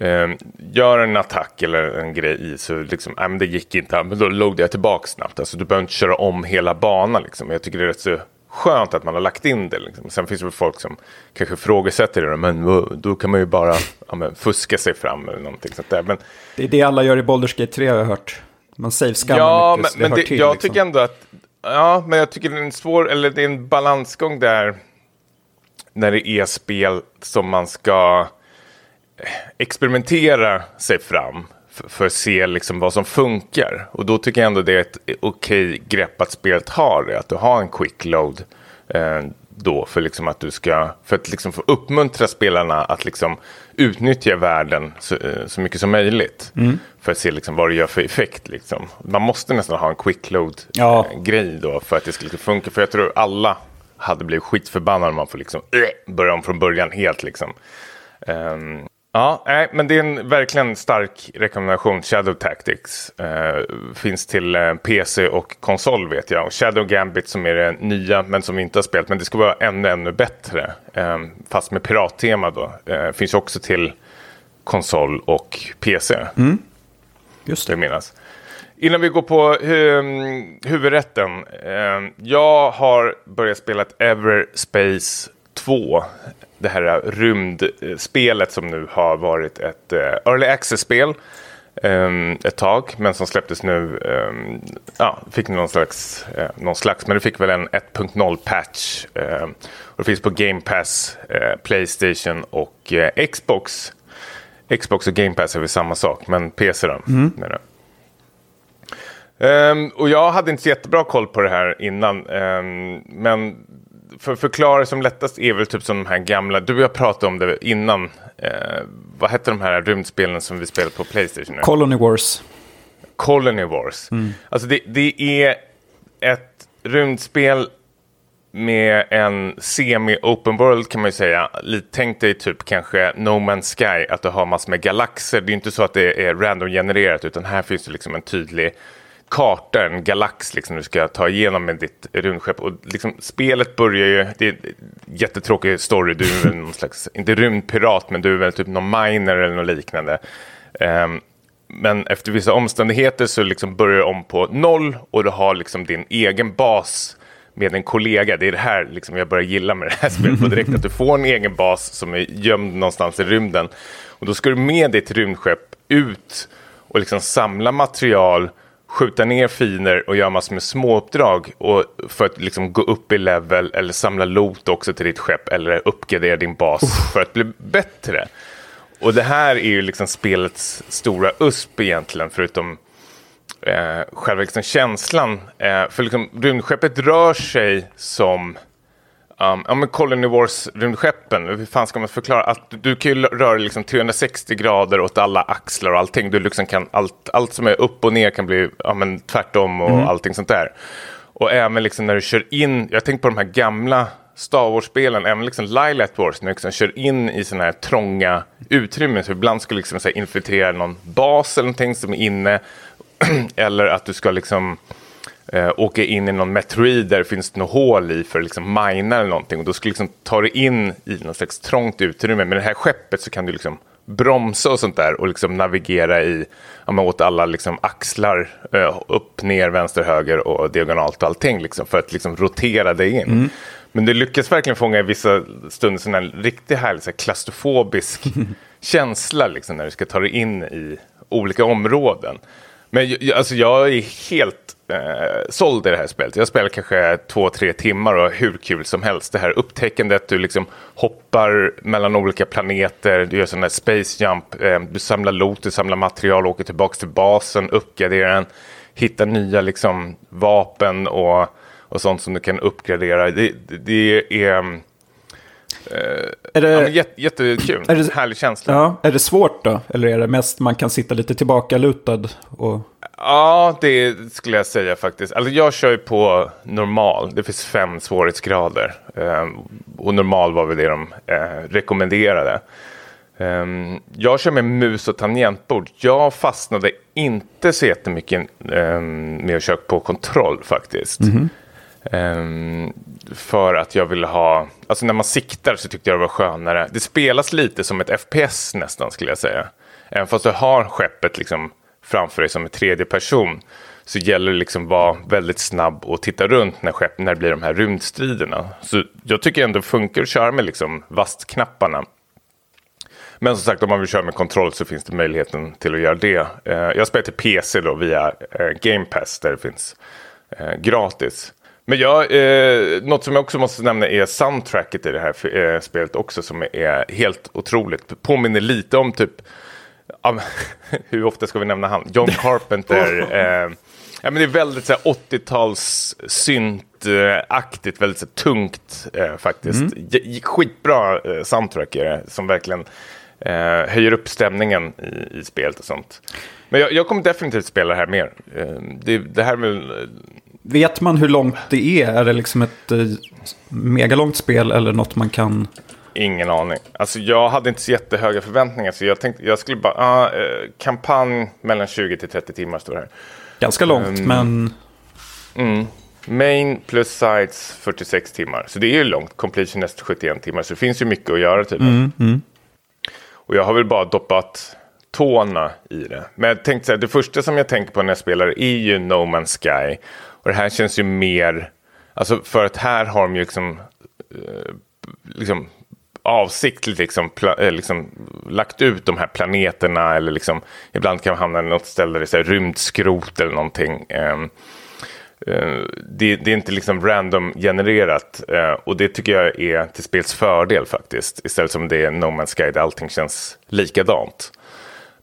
eh, gör en attack eller en grej i så liksom, nej men det gick inte, men då loadar jag tillbaka snabbt. Alltså du behöver inte köra om hela banan liksom. Jag tycker det är rätt så skönt att man har lagt in det. Liksom. Sen finns det väl folk som kanske ifrågasätter det, men vad- då kan man ju bara ja, men, fuska sig fram eller någonting sånt där. Men, Det är det alla gör i Baldur's Gate 3 har jag hört. Man save-scammar ja, mycket, men, så men det, till, jag liksom. tycker ändå att, ja, men jag tycker det är en svår, eller det är en balansgång där när det är spel som man ska eh, experimentera sig fram för, att se liksom vad som funkar. Och då tycker jag ändå det är ett okej grepp att spelet har det, att du har en quick load eh, då för liksom att du ska, för att liksom få uppmuntra spelarna att liksom utnyttja världen så, eh, så mycket som möjligt. För att se liksom vad det gör för effekt. Liksom. Man måste nästan ha en quick load Ja. eh, grej då för att det ska liksom funka. För jag tror alla hade blivit skitförbannade om man får liksom äh, börja om från början helt liksom. Ehm, ja, nej, men det är en verkligen stark rekommendation. Shadow Tactics eh, finns till eh, PC och konsol vet jag. Och Shadow Gambit som är det nya men som vi inte har spelat. Men det ska vara ännu, ännu bättre. Eh, fast med pirattema då. Eh, finns också till konsol och PC. Just Det minnas. Innan vi går på hu- huvudrätten. Eh, jag har börjat spela ett Everspace 2. Det här rymdspelet som nu har varit ett eh, early access-spel. eh, ett tag, men som släpptes nu. eh, ja, fick någon slags, eh, någon slags, men det fick väl en 1.0 patch. eh, och det finns på Game Pass, eh, Playstation och Xbox. Xbox och Game Pass är väl samma sak, men PC då. jag. Ehm, och jag hade inte så jättebra koll på det här innan. ehm, men för förklara som lättast är väl typ som de här gamla, du och jag pratade om det innan. Eh, vad hette de här rymdspelen som vi spelade på Playstation? nu? Colony Wars. Colony Wars. Alltså det, det är ett rymdspel med en semi-open world kan man ju säga. Lite- Tänk dig typ kanske No Man's Sky, att du har massor med galaxer. Det är inte så att det är random genererat utan här finns det liksom en tydlig karta, en galax liksom du ska ta igenom med ditt rymdskepp. Och liksom, spelet börjar ju, det är en jättetråkig story, du är väl någon slags, inte rymdpirat, men du är väl typ någon miner eller något liknande. Um, men efter vissa omständigheter så liksom börjar du om på noll och du har liksom din egen bas med en kollega. Det är det här liksom jag börjar gilla med det här spelet på direkt. Att du får en egen bas som är gömd någonstans i rymden. Och då ska du med ditt rymdskepp ut och liksom samla material, skjuta ner fiender och göra massor med småuppdrag. Och för att liksom gå upp i level eller samla loot också till ditt skepp eller uppgradera din bas för att bli bättre. Och det här är ju liksom spelets stora USP egentligen, förutom eh, själva liksom känslan. Eh, för liksom, rymdskeppet rör sig som Um, ja men Colony Wars-rymdskeppen, hur fan ska man förklara? Att du, kan ju röra liksom 360 grader åt alla axlar och allting. Du liksom kan, allt, allt som är upp och ner kan bli ja, men tvärtom och allting sånt där. Och även liksom när du kör in, jag tänker på de här gamla Star Wars-spelen, även liksom Lilat Wars, när du liksom kör in i sådana här trånga utrymmen. Så ibland ska du liksom så infiltrera någon bas eller någonting som är inne. eller att du ska liksom eh, åka in i någon meteorid där det finns något hål i för att liksom mina eller någonting. Och då skulle liksom ta dig in i något slags trångt utrymme. Med det här skeppet så kan du liksom bromsa och sånt där och liksom navigera i, ja, men åt alla liksom axlar, eh, upp, ner, vänster, höger och diagonalt och allting liksom, för att liksom rotera dig in. Mm. Men det lyckas verkligen fånga i vissa stunder sån här riktigt härlig så här klaustrofobisk känsla liksom, när du ska ta dig in i olika områden. Men alltså, jag är helt eh, såld i det här spelet. Jag spelar kanske två, tre timmar och hur kul som helst. Det här upptäckandet, du liksom hoppar mellan olika planeter, du gör sån här space jump, eh, du samlar loot, du samlar material, åker tillbaka till basen, uppgraderar den, hittar nya liksom, vapen och, och sånt som du kan uppgradera. Det, det, det är eh, är det, ja, jätte, jättekul, är det, härlig känsla. Ja, är det svårt då? Eller är det mest man kan sitta lite tillbaka lutad? Och... Ja, det skulle jag säga faktiskt. Alltså jag kör ju på normal. Det finns fem svårighetsgrader. Eh, och normal var väl det de eh, rekommenderade. Eh, jag kör med mus och tangentbord. Jag fastnade inte så jättemycket eh, med att köra på kontroll faktiskt. Mm -hmm. Um, för att jag ville ha, alltså när man siktar så tyckte jag det var skönare. Det spelas lite som ett FPS nästan skulle jag säga. Även fast du har skeppet liksom framför dig som en tredje person så gäller det liksom vara väldigt snabb och titta runt när, skepp, när det blir de här rymdstriderna. Så jag tycker ändå det funkar att köra med liksom vastknapparna. Men som sagt, om man vill köra med kontroll så finns det möjligheten till att göra det. Uh, jag spelar till PC då via uh, Game Pass där det finns uh, gratis. Men jag, eh, något som jag också måste nämna är soundtracket i det här eh, spelet också som är helt otroligt. Påminner lite om typ, um, hur ofta ska vi nämna han? John Carpenter. eh, ja, men det är väldigt 80-tals syntaktigt, väldigt så, tungt eh, faktiskt. Mm. Skitbra eh, soundtrack är det, som verkligen eh, höjer upp stämningen i, i spelet och sånt. Men jag, jag kommer definitivt spela det här mer. Eh, det, det här är väl Vet man hur långt det är? Är det liksom ett eh, megalångt spel eller något man kan... Ingen aning. Alltså jag hade inte så jättehöga förväntningar. Så jag tänkte, jag skulle bara, eh, kampanj mellan 20 till 30 timmar står det här. Ganska långt, um, men... Mm. Main plus sides 46 timmar. Så det är ju långt. Completion näst 71 timmar. Så det finns ju mycket att göra typ. Mm, mm. Och jag har väl bara doppat tårna i det. Men jag tänkte så här, det första som jag tänker på när jag spelar är ju No Man's Sky. Och det här känns ju mer, alltså för att här har de ju liksom, eh, liksom avsiktligt liksom, eh, liksom, lagt ut de här planeterna eller liksom, ibland kan man hamna i något ställe där det är rymdskrot eller någonting. Ehm, eh, det, det, är inte liksom random genererat eh, och det tycker jag är till spels fördel faktiskt. Istället som det är No Man's Sky där allting känns likadant.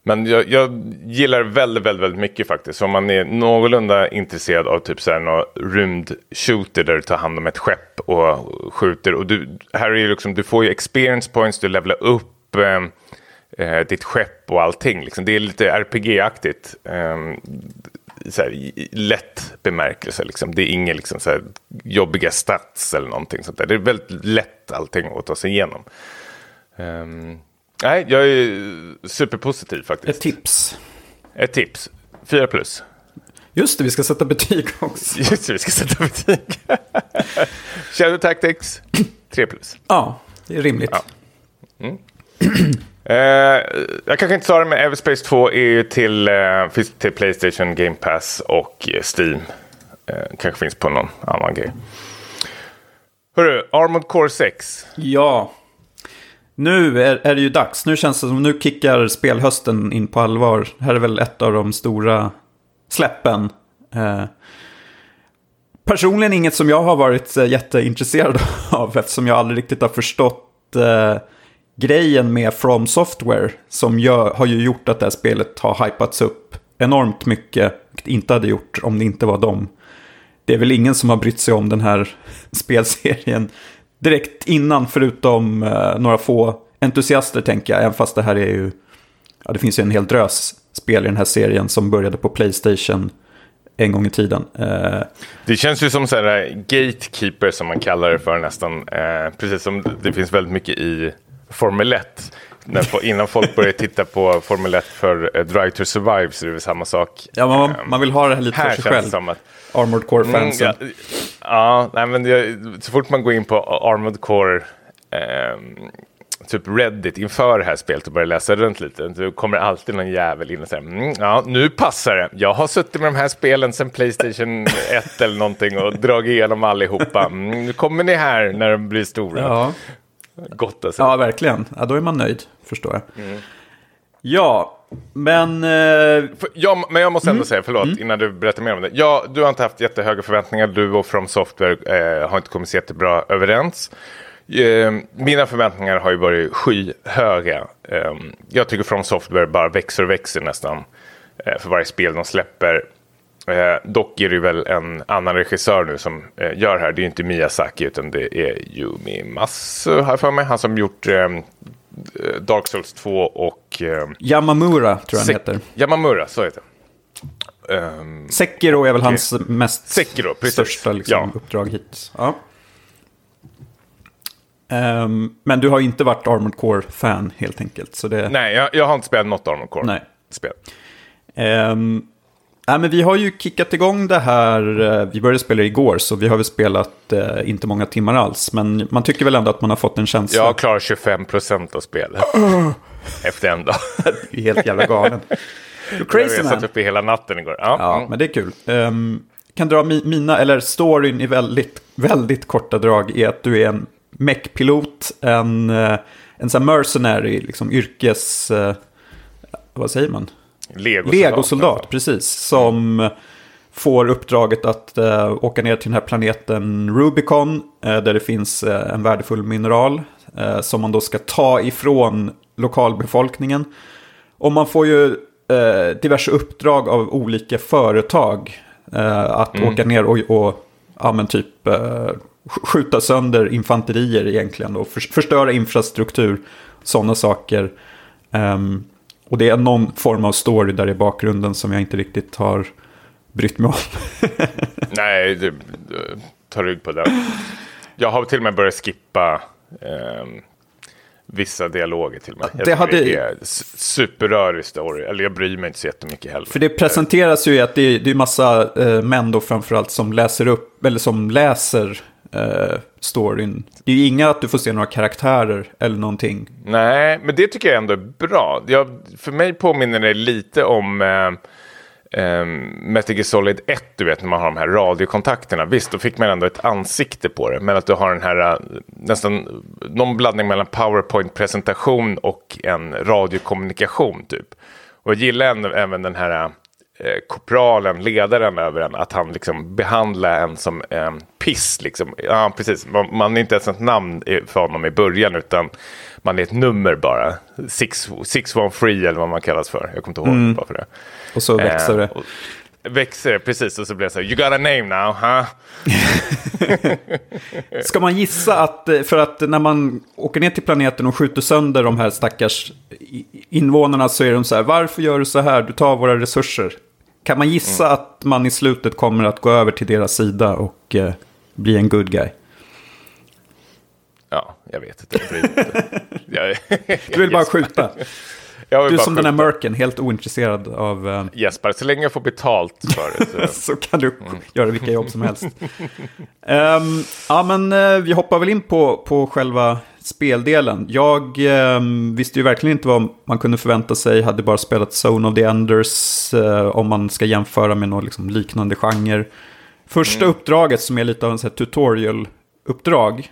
Men jag, jag, gillar väldigt, väldigt, väldigt mycket faktiskt. Om man är någorlunda intresserad av typ så här någon rymdshooter där du tar hand om ett skepp och skjuter. Och du, här är ju liksom, du får ju experience points, du levlar upp eh, eh ditt skepp och allting. Liksom. Det är lite RPG-aktigt. Eh, så här, i lätt bemärkelse. Liksom. Det är inga liksom, så här, jobbiga stats eller någonting sånt där. Det är väldigt lätt allting att ta sig igenom. Um, Nej, jag är superpositiv faktiskt. Ett tips. Ett tips. Fyra plus. Just det, vi ska sätta betyg också. Just det, vi ska sätta betyg. Shadow Tactics, tre plus. Ja, det är rimligt. Ja. Mm. eh, jag kanske inte sa det, men Everspace 2 är ju till, eh, finns till Playstation, Game Pass och Steam. Eh, kanske finns på någon annan grej. Hörru, Armored Core 6. Ja. Nu är, är det ju dags. Nu känns det som nu kickar spelhösten in på allvar. Det här är väl ett av de stora släppen. Eh, personligen inget som jag har varit eh, jätteintresserad av eftersom jag aldrig riktigt har förstått eh, grejen med From Software som gör, har ju gjort att det här spelet har hypats upp enormt mycket. Vilket Inte hade gjort om det inte var dem. Det är väl ingen som har brytt sig om den här spelserien direkt innan, förutom eh, några få entusiaster tänker jag, även fast det här är ju, ja det finns ju en hel drös spel i den här serien som började på Playstation en gång i tiden. Eh, det känns ju som sådär eh, gatekeeper som man kallar det för nästan, eh, precis som det finns väldigt mycket i Formel 1 när, innan folk börjar titta på Formel 1 för uh, Drive to Survive så är det väl samma sak. Ja, man, um, man vill ha det här lite här för sig själv. Som att, Armored Core-fansen. Mm, ja, ja, nej, men det, så fort man går in på Armored Core um, typ Reddit inför det här spelet och börjar läsa runt lite, då kommer alltid någon jävel in och säger mm, ja, nu passar det. Jag har suttit med de här spelen sedan Playstation 1 eller någonting och dragit igenom allihopa. Mm, nu kommer ni här när de blir stora. Ja. Gott alltså. Ja, verkligen. Ja, då är man nöjd, förstår jag. Mm. Ja, men... Eh... Ja, men jag måste ändå mm. säga, förlåt, mm. innan du berättar mer om det. Ja, du har inte haft jättehöga förväntningar. Du och From Software eh, har inte kommit så jättebra överens. Eh, mina förväntningar har ju varit skyhöga. Eh, jag tycker From Software bara växer och växer nästan eh, för varje spel de släpper. dock är det väl en annan regissör nu som gör det här. Det är inte Miyazaki utan det är Yumi Masu, har för mig. Han som gjort Dark Souls 2 och... Yamamura tror jag han heter. Yamamura, så heter det. Um, Sekiro är väl okay. hans mest Sekiro, största liksom, ja. uppdrag hittills. Ja. Um, men du har inte varit Armored Core-fan helt enkelt. Så det... Nej, jag, jag har inte spelat något Armored Core-spel. Um, nej, men vi har ju kickat igång det här, uh, vi började spela igår så vi har väl spelat uh, inte många timmar alls. Men man tycker väl ändå att man har fått en känsla. Jag klarar 25% av spelet. Efter en dag. du är helt jävla galen. Du crazy jag satt uppe hela natten igår. Ja, ja mm. men det är kul. Um, kan dra mi mina, eller storyn i väldigt, väldigt korta drag är att du är en mech-pilot, en, eh, en sån mercenary, liksom yrkes... Eh, vad säger man? Legosoldat. Legosoldat, precis. Som får uppdraget att uh, åka ner till den här planeten Rubicon. Uh, där det finns uh, en värdefull mineral. som man då ska ta ifrån lokalbefolkningen. Och man får ju diverse uppdrag av olika företag. att mm. åka ner och, och ja, men typ skjuta sönder infanterier egentligen och förstöra infrastruktur, sådana saker. Um, och det är någon form av story där i bakgrunden som jag inte riktigt har brytt mig om. Nej, det, tar rygg på det. Jag har till och med börjat skippa um, vissa dialoger till och med. det, hade... det är superrörig story, eller jag bryr mig inte så jättemycket heller. För det presenteras ju att det är, det är massa eh, män då framförallt som läser upp, eller som läser eh, storyn. Det är ju inga att du får se några karaktärer eller någonting. Nej, men det tycker jag ändå är bra. Jag, för mig påminner det lite om eh, eh, Metal Gear Solid 1, du vet när man har de här radiokontakterna. Visst, då fick man ändå ett ansikte på det. Men att du har den här eh, nästan någon blandning mellan PowerPoint-presentation och en radiokommunikation typ. Och jag gillar även den här eh, eh, korpralen, ledaren över en, att han liksom behandlar en som eh, piss. Liksom. Ja, precis. Man, man är inte ens ett namn för honom i början, utan man är ett nummer bara. Six, six one free eller vad man kallas för. Jag kommer inte ihåg mm. bara för det. Och så växer eh, det. Och, växer det, precis. Och så blir det så här, you got a name now, huh? Ska man gissa att, eh, för att när man åker ner till planeten och skjuter sönder de här stackars invånarna så är de så här, varför gör du så här? Du tar våra resurser. Kan man gissa mm. att man i slutet kommer att gå över till deras sida och eh, bli en good guy? Ja, jag vet inte. Jag, du vill bara skjuta. Du som den här mörken, helt ointresserad av... Uh... Jesper, så länge jag får betalt för det. Så, så kan du mm. göra vilka jobb som helst. um, ja, men uh, vi hoppar väl in på, på själva speldelen. Jag um, visste ju verkligen inte vad man kunde förvänta sig. Hade bara spelat Zone of the Enders uh, om man ska jämföra med någon liksom, liknande genre. Första mm. uppdraget som är lite av en tutorial-uppdrag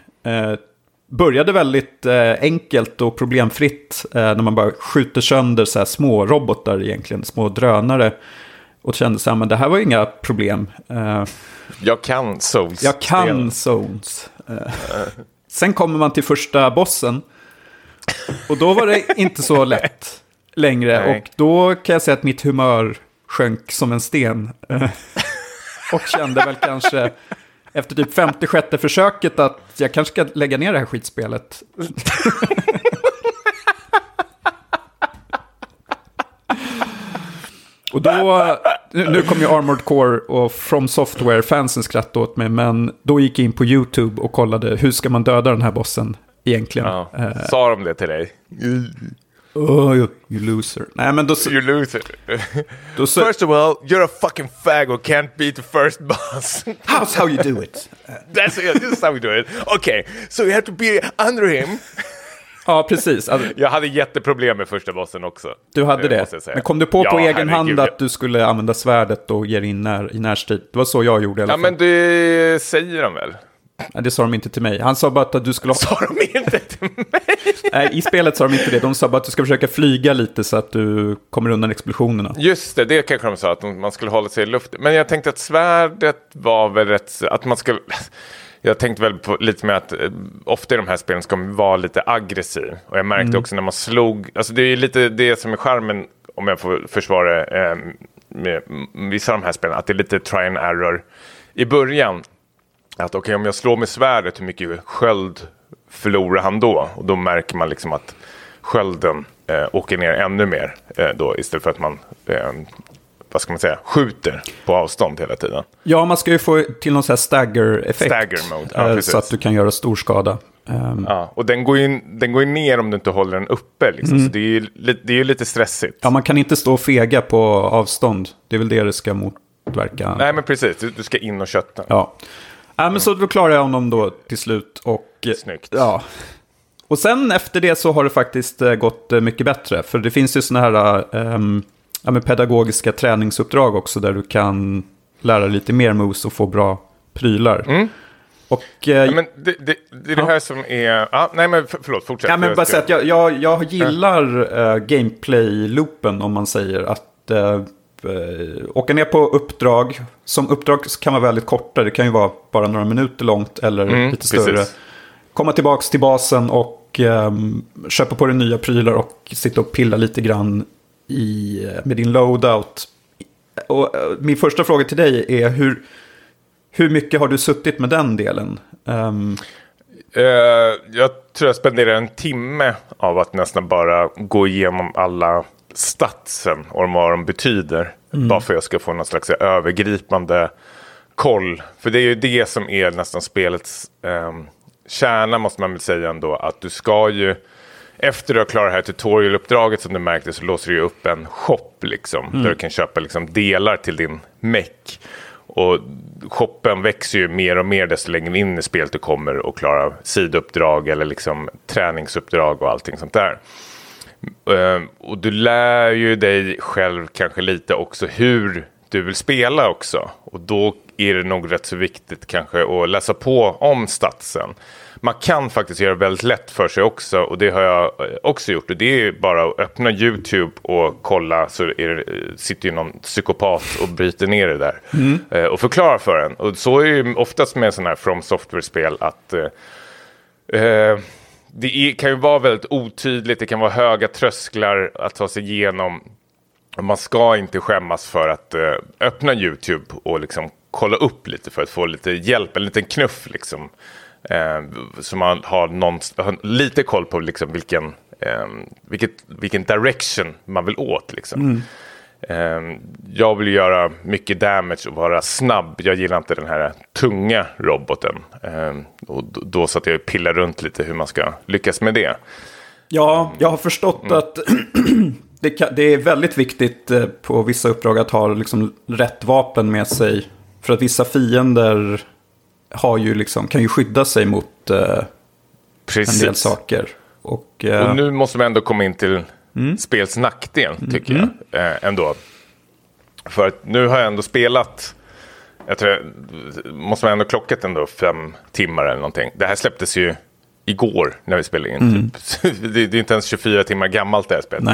började väldigt eh, enkelt och problemfritt eh, när man bara skjuter sönder så här små robotar egentligen, små drönare. Och kände så här, men det här var inga problem. Eh, jag kan Zones. Jag kan Zones. Eh, sen kommer man till första bossen. Och då var det inte så lätt längre. Nej. Och då kan jag säga att mitt humör sjönk som en sten. Eh, och kände väl kanske efter typ 56 försöket att jag kanske ska lägga ner det här skitspelet. Och då, nu kom ju Armored Core och From Software-fansen skratta åt mig, men då gick jag in på YouTube och kollade hur ska man döda den här bossen egentligen. Ja. Sa de det till dig? Oh, you, you loser. Nej, men då... You lose it. då så, First of all, you're a fucking fag who can't beat the first boss. How's how you do it? That's it. This is how we do it. Okay, so you have to be under him. Ja, precis. Alltså, Jag hade jätteproblem med första bossen också. du hade eh, det. Men kom du på på Ja, egen herregud, hand ja. att du skulle använda svärdet och ge dig in när, i närstrid? Det var så jag gjorde i alla Ja, fall. men det säger de väl? Nej, det sa de inte till mig. Han sa bara att du skulle ha... Sa de inte till mig? Nej, i spelet sa de inte det. De sa bara att du ska försöka flyga lite så att du kommer undan explosionerna. Just det, det kanske de sa, att man skulle hålla sig i luften. Men jag tänkte att svärdet var väl rätt, att man skulle... Jag tänkte väl på, lite med att eh, ofta i de här spelen ska man vara lite aggressiv. Och jag märkte också när man slog, alltså det är lite det som är charmen, om jag får försvara eh, med vissa av de här spelen, att det är lite try and error i början. Att okej, om jag slår med svärdet, hur mycket sköld förlorar han då? Och då märker man liksom att skölden eh, åker ner ännu mer eh, då istället för att man, eh, vad ska man säga, skjuter på avstånd hela tiden. Ja, man ska ju få till någon sån här stagger-effekt. Stagger mode, ja, eh, precis. så att du kan göra stor skada. Ehm, Ja, och den går, ju, den går ju ner om du inte håller den uppe. Liksom. Så det är, ju, det är ju lite stressigt. Ja, man kan inte stå och fega på avstånd. Det är väl det det ska motverka. Nej, men precis. Du, du ska in och kötta. Ja. Ja, men så då klarar jag honom då till slut. Och, eh, Snyggt. Ja. Och sen efter det så har det faktiskt eh, gått eh, mycket bättre. För det finns ju sådana här ehm, ja, pedagogiska träningsuppdrag också där du kan lära dig lite mer moves och få bra prylar. Och, eh, Ja, men det, det, det är det här som är... Ja, nej, men för, förlåt, fortsätt. Ja, men bara säga att jag, jag, jag gillar uh, gameplay-loopen om man säger att eh, åka ner på uppdrag. Som uppdrag kan vara väldigt korta, det kan ju vara bara några minuter långt eller Mm, lite större. precis. Komma tillbaka till basen och ehm, köpa på dig nya prylar och sitta och pilla lite grann i, eh, med din loadout. Och, eh, min första fråga till dig är hur, hur mycket har du suttit med den delen? Eh, jag tror jag spenderar en timme av att nästan bara gå igenom alla statsen och vad de betyder. Bara för att jag ska få någon slags övergripande koll. För det är ju det som är nästan spelets ehm, kärna måste man väl säga ändå. Att du ska ju, efter du har klarat det här tutorialuppdraget som du märkte så låser du ju upp en shop liksom. Där du kan köpa liksom delar till din meck. Och shoppen växer ju mer och mer desto längre in i spelet du kommer och klarar sidouppdrag eller liksom träningsuppdrag och allting sånt där. Eh, och du lär ju dig själv kanske lite också hur du vill spela också. Och då är det nog rätt så viktigt kanske att läsa på om statsen. Man kan faktiskt göra väldigt lätt för sig också och det har jag eh, också gjort. Och det är bara att öppna YouTube och kolla så är det, eh, sitter ju någon psykopat och bryter ner det där. Eh, Och förklarar för en. Och så är det ju oftast med sådana här From Software-spel att Eh, det är, kan ju vara väldigt otydligt, det kan vara höga trösklar att ta sig igenom. Man ska inte skämmas för att eh, öppna YouTube och liksom kolla upp lite för att få lite hjälp, en liten knuff liksom. Eh, så man har, någon, har lite koll på liksom vilken, eh, vilket, vilken direction man vill åt. Liksom. Mm jag vill göra mycket damage och vara snabb. Jag gillar inte den här tunga roboten. Eh, och då, då så att jag pillar runt lite hur man ska lyckas med det. Ja, jag har förstått Mm. att det, kan, det är väldigt viktigt eh, på vissa uppdrag att ha liksom rätt vapen med sig. För att vissa fiender har ju liksom, kan ju skydda sig mot eh, en del saker. Och, eh, Och nu måste man ändå komma in till spels nackdel, tycker jag. Eh, ändå. För att nu har jag ändå spelat, jag tror, jag- måste man ändå klockat ändå fem timmar eller någonting. Det här släpptes ju igår när vi spelade in. Typ. det, det är inte ens 24 timmar gammalt det här spelet.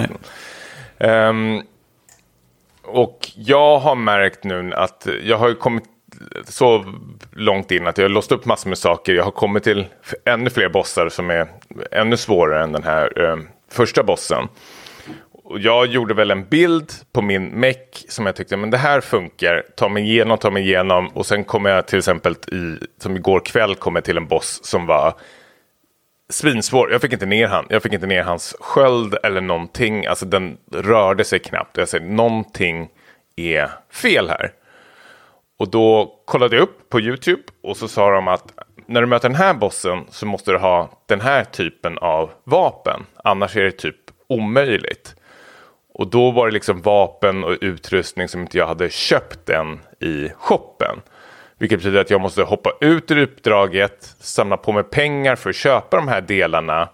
Ehm, och jag har märkt nu att jag har ju kommit så långt in att jag har låst upp massor med saker. Jag har kommit till ännu fler bossar som är ännu svårare än den här eh, första bossen. Och jag gjorde väl en bild på min meck som jag tyckte, men det här funkar. Ta mig igenom, ta mig igenom. Och sen kom jag till exempel i, som igår kväll, kom jag till en boss som var svinsvår. Jag fick inte ner han. Jag fick inte ner hans sköld eller någonting. Alltså den rörde sig knappt. Jag säger någonting är fel här. Och då kollade jag upp på YouTube och så sa de att när du möter den här bossen så måste du ha den här typen av vapen. Annars är det typ omöjligt. Och då var det liksom vapen och utrustning som inte jag hade köpt än i shoppen. Vilket betyder att jag måste hoppa ut ur uppdraget, samla på mig pengar för att köpa de här delarna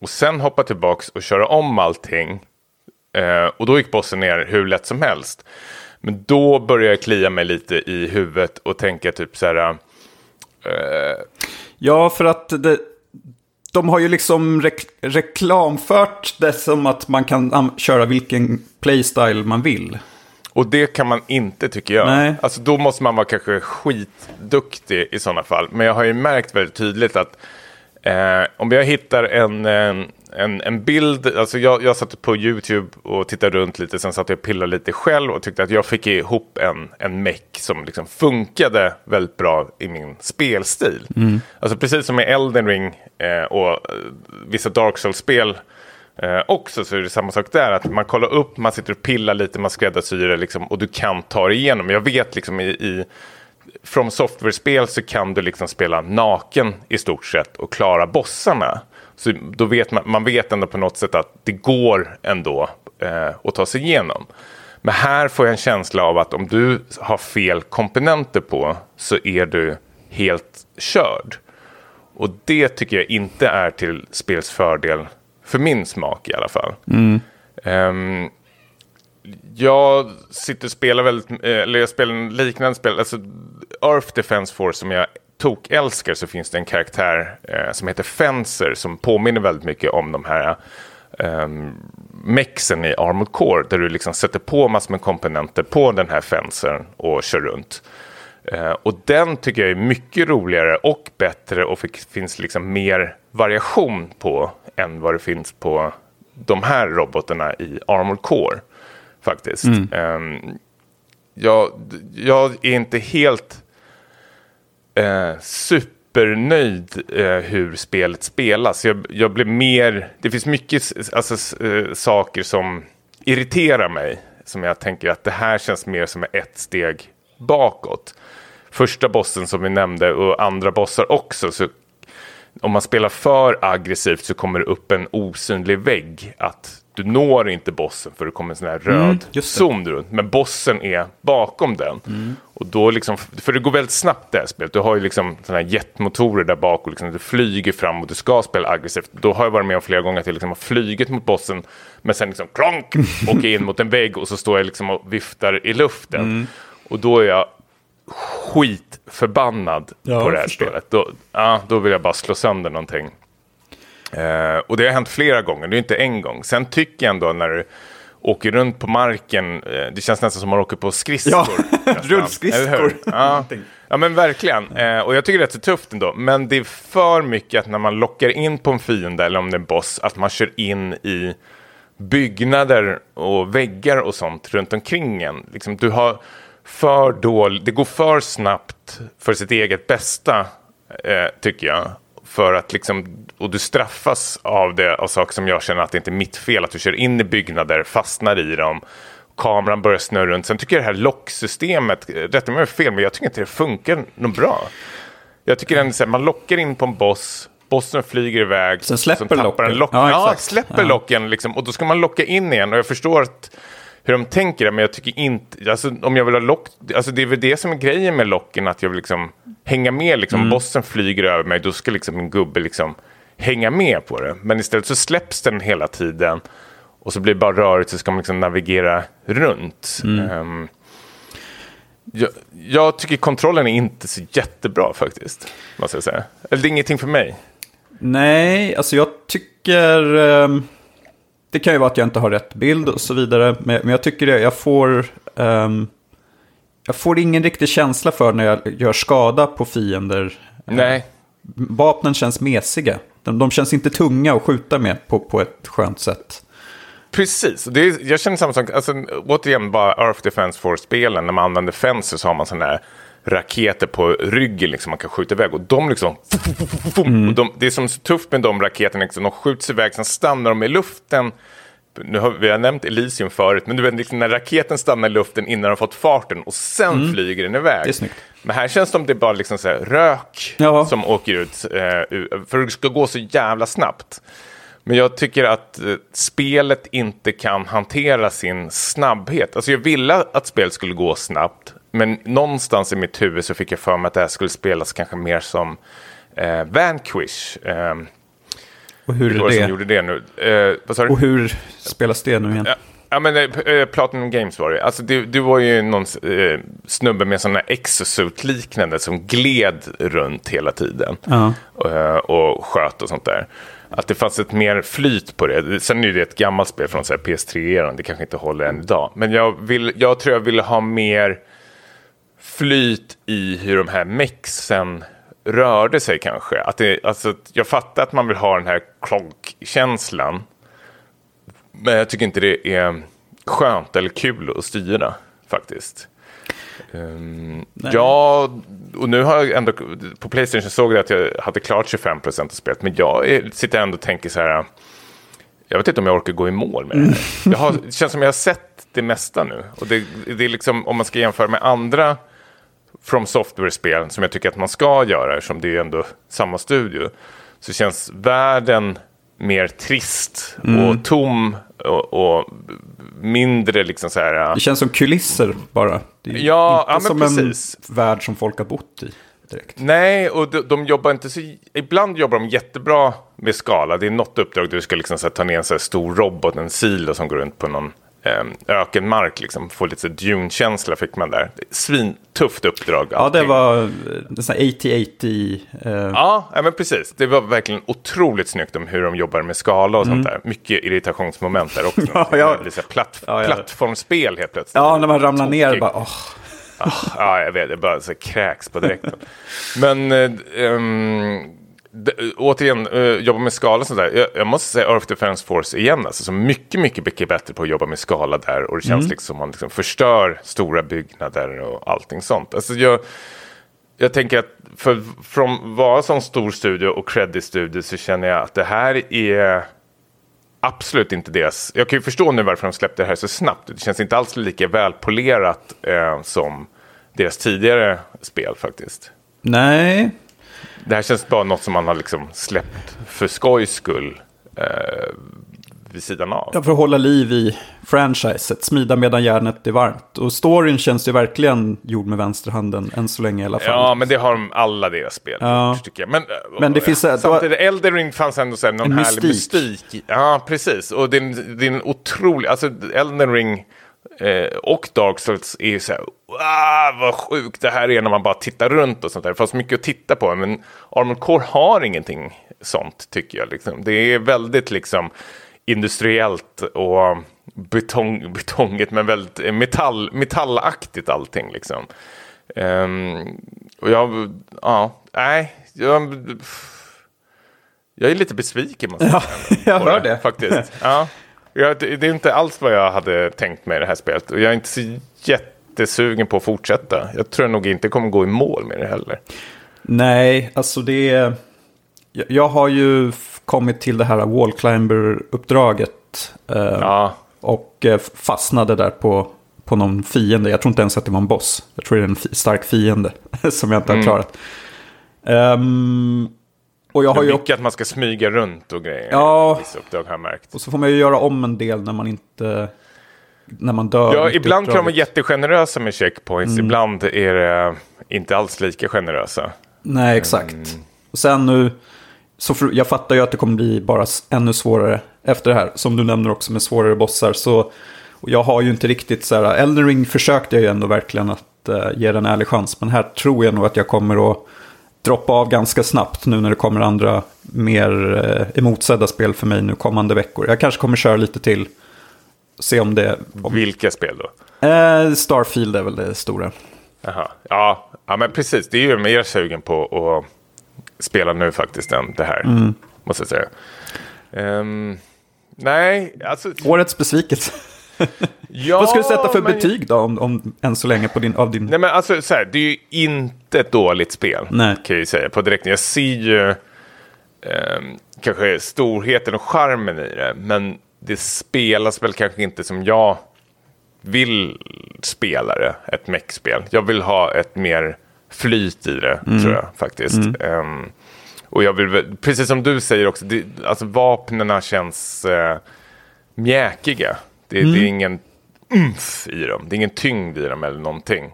och sen hoppa tillbaks och köra om allting. Eh, och då gick bossen ner hur lätt som helst. Men då började jag klia mig lite i huvudet och tänka typ så här. Eh... Ja, för att det, de har ju liksom rek reklamfört det som att man kan köra vilken playstyle man vill. Och det kan man inte tycker jag. Nej. Alltså då måste man vara kanske skitduktig i sådana fall. Men jag har ju märkt väldigt tydligt att eh, om jag hittar en, en, en bild, alltså jag, jag satt på YouTube och tittade runt lite, sen satt jag och pillade lite själv och tyckte att jag fick ihop en, en meck som liksom funkade väldigt bra i min spelstil. Mm. Alltså precis som i Elden Ring eh, och eh, vissa Dark Souls-spel Eh, också så är det samma sak där, att man kollar upp, man sitter och pillar lite, man skräddarsyr liksom, och du kan ta det igenom. Jag vet liksom i, i From Software-spel så kan du liksom spela naken i stort sett och klara bossarna. Så då vet man, man vet ändå på något sätt att det går ändå eh, att ta sig igenom. Men här får jag en känsla av att om du har fel komponenter på så är du helt körd. Och det tycker jag inte är till spels fördel för min smak i alla fall. Mm. Um, jag sitter och spelar väldigt, eh, eller jag spelar en liknande spel, alltså Earth Defense Force som jag tok älskar så finns det en karaktär eh, som heter Fencer som påminner väldigt mycket om de här eh, mexen i Armored Core där du liksom sätter på massor med komponenter på den här Fencern och kör runt. Eh, och den tycker jag är mycket roligare och bättre och finns liksom mer variation på än vad det finns på de här robotarna i Armored Core. Faktiskt. Mm. Um, jag, jag, är inte helt uh, supernöjd uh, hur spelet spelas. Jag, jag blir mer, det finns mycket alltså, uh, saker som irriterar mig. Som jag tänker att det här känns mer som ett steg bakåt. Första bossen som vi nämnde och andra bossar också så om man spelar för aggressivt så kommer det upp en osynlig vägg. Att du når inte bossen för det kommer en sån här röd mm, zon runt. Men bossen är bakom den. Mm. Och då liksom, för det går väldigt snabbt det här spelet. Du har ju liksom såna här jetmotorer där bak och liksom du flyger fram och du ska spela aggressivt. Då har jag varit med om flera gånger att jag liksom har flugit mot bossen. Men sen liksom klonk, åker in mot en vägg och så står jag liksom och viftar i luften. Mm. Och då är jag skitförbannad ja, på det här spelet. Då, ja, då vill jag bara slå sönder någonting. Uh, och det har hänt flera gånger, det är inte en gång. Sen tycker jag ändå när du åker runt på marken, uh, det känns nästan som man åker på skridskor. Ja, rullskridskor. Ja. ja, men verkligen. Uh, och jag tycker det är rätt tufft ändå. Men det är för mycket att när man lockar in på en fiende, eller om det är en boss, att man kör in i byggnader och väggar och sånt runt omkring en. Liksom, du har för dåligt, det går för snabbt för sitt eget bästa, eh, tycker jag. För att liksom, och du straffas av det, av saker som jag känner att det inte är mitt fel. Att du kör in i byggnader, fastnar i dem, kameran börjar snurra runt. Sen tycker jag det här locksystemet, rätta mig om jag fel, men jag tycker inte det funkar något bra. Jag tycker att man lockar in på en boss, bossen flyger iväg. Sen släpper locken. Lock. Ja, ja, släpper ja. locken liksom, och då ska man locka in igen. Och jag förstår att hur de tänker men jag tycker inte, alltså om jag vill ha lock, alltså det är väl det som är grejen med locken, att jag vill liksom hänga med, liksom mm. bossen flyger över mig, då ska liksom en gubbe liksom hänga med på det. Men istället så släpps den hela tiden och så blir det bara rörigt så ska man liksom navigera runt. Mm. Um, jag, jag, tycker kontrollen är inte så jättebra faktiskt, måste jag säga. Eller det är ingenting för mig. Nej, alltså jag tycker... Um det kan ju vara att jag inte har rätt bild och så vidare. Men, men jag tycker det, jag får... Um, jag får ingen riktig känsla för när jag gör skada på fiender. Nej. Vapnen känns mesiga. De, de känns inte tunga att skjuta med på, på ett skönt sätt. Precis, det är, jag känner samma sak. Alltså, återigen, bara Earth Defense Force-spelen, när man använder fencer så har man sådana här raketer på ryggen liksom man kan skjuta iväg. Och de liksom... Mm. Och de, det är som så tufft med de raketerna, liksom, de skjuts iväg, sen stannar de i luften. Nu har vi har nämnt Elysium förut, men du vet liksom när raketen stannar i luften innan de fått farten och sen mm. flyger den iväg. Men här känns det som det bara liksom så här, rök Jaha. som åker ut, eh, för det ska gå så jävla snabbt. Men jag tycker att eh, spelet inte kan hantera sin snabbhet. Alltså jag ville att spelet skulle gå snabbt. Men någonstans i mitt huvud så fick jag för mig att det här skulle spelas kanske mer som eh, Vanquish. Eh, Och hur det det som gjorde det nu. Eh, vad sa du? Och hur spelas det nu igen? Ja, Ja, men eh, Platinum Games var det. Alltså, du, du var ju någon eh, snubbe med sådana exosuit-liknande som gled runt hela tiden. Ja. Eh, och sköt och sånt där. Att det fanns ett mer flyt på det. Sen är det ett gammalt spel från så här PS3-eran. Det kanske inte håller än idag. Men jag, vill, jag tror jag ville ha mer flyt i hur de här mexen rörde sig kanske. Att det, alltså, jag fattar att man vill ha den här klonk-känslan. Men jag tycker inte det är skönt eller kul att styra faktiskt. Um, ja, och nu har jag ändå på Playstation såg jag att jag hade klart 25% av spelet. Men jag är, sitter ändå och tänker så här. Jag vet inte om jag orkar gå i mål med det här. Har, det känns som jag har sett det mesta nu. Och det, det är liksom, om man ska jämföra med andra From Software-spel som jag tycker att man ska göra, som det är ändå samma studio, så känns världen mer trist och tom och, och mindre liksom så här... Det känns som kulisser bara. Det är Ja, inte ja, som precis. en värld som folk har bott i direkt. Nej, och de, de jobbar inte så... Ibland jobbar de jättebra med skala. Det är något uppdrag där du ska liksom så här, ta ner en så här stor robot, en silo som går runt på någon eh, ökenmark. Liksom. Få lite Dune-känsla fick man där. Svintufft uppdrag. Ja, det var eh, här 80-80. Eh, Ja, men precis. Det var verkligen otroligt snyggt om hur de jobbar med skala och sånt där. Mycket irritationsmoment där också. Mm. Ja, ja. Här platt, Ja, ja. plattformsspel helt plötsligt. ja, när man ramlar ner Tokig. bara, åh. Ah, ja, jag vet. Det bara så kräks på direkten. Men eh, ehm, d- återigen, uh, jobba med skala och sånt där. Jag, jag måste säga Earth Defense Force igen. Alltså, så mycket, mycket, mycket bättre på att jobba med skala där. Och det känns liksom som man liksom förstör stora byggnader och allting sånt. Alltså, jag, jag tänker att för, från att vara som stor studio och credit studio så känner jag att det här är absolut inte deras... Jag kan ju förstå nu varför de släppte det här så snabbt. Det känns inte alls lika välpolerat eh, som deras tidigare spel faktiskt. Nej, Det här känns bara något som man har liksom släppt för skojs skull eh, vid sidan av. för att hålla liv i franchiset, smida medan järnet är varmt. Och storyn känns ju verkligen gjord med vänsterhanden, än så länge i alla fall. Ja, men det har de alla deras spel Ja. tycker jag. Men, eh, Men det finns, eh, samtidigt, Elden Ring fanns ändå så här någon En härlig mystik. mystik. Ja, precis. Och det är en, det är en otrolig, alltså Elden Ring eh, och Dark Souls är ju så här, wow, vad sjukt det här är när man bara tittar runt och sånt där. Det fanns mycket att titta på, men Armored Core har ingenting sånt tycker jag. Liksom. Det är väldigt liksom industriellt och betong, betonget, men väldigt eh, metall, metallaktigt allting liksom. Ehm, och jag, ja, nej, jag, jag är lite besviken jag säga. jag hör det. Faktiskt. Ja. Jag, det är inte alls vad jag hade tänkt med det här spelet. Och jag är inte så jättesugen på att fortsätta. Jag tror nog inte kommer gå i mål med det heller. Nej, alltså det är... Jag, jag har ju kommit till det här wall climber-uppdraget. Eh, Ja, Och eh, fastnade där på, på någon fiende. Jag tror inte ens att det var en boss. Jag tror det är en stark fiende som jag inte har klarat. Ehm, och jag har ju mycket att man ska smyga runt och grejer. Ja. Vissa uppdrag har jag märkt. Och så får man ju göra om en del när man inte... När man dör. Ja, ibland kan de vara jättegenerösa med checkpoints. Mm. Ibland är det inte alls lika generösa. Nej, exakt. Mm. Och sen nu... Så för, jag fattar ju att det kommer bli bara ännu svårare efter det här. Som du nämner också med svårare bossar. Så, och jag har ju inte riktigt så här... Elden Ring försökte jag ju ändå verkligen att eh, ge den en ärlig chans. Men här tror jag nog att jag kommer att droppa av ganska snabbt nu när det kommer andra mer eh, emotsedda spel för mig nu kommande veckor. Jag kanske kommer köra lite till. Se om det... Om, Vilka spel då? eh, Starfield är väl det stora. Jaha. Ja, ja, men precis. Det är ju mer sugen på att spela nu faktiskt än det här. Mm. Måste jag säga. Ehm, nej, alltså... Årets besvikelse. Ja, Vad ska du sätta för men- betyg då, om, om, än så länge på din, av din... Nej, men alltså så här, det är ju inte ett dåligt spel. Nej. Kan jag ju säga på direkten. Jag ser ju ehm, kanske storheten och charmen i det. Men det spelas väl kanske inte som jag vill spela det. Ett mech-spel. Jag vill ha ett mer flyt i det, tror jag faktiskt. Ehm, Och jag vill, precis som du säger också, det, alltså vapnena känns eh, mjäkiga. Det, det är ingen umf i dem, det är ingen tyngd i dem eller någonting.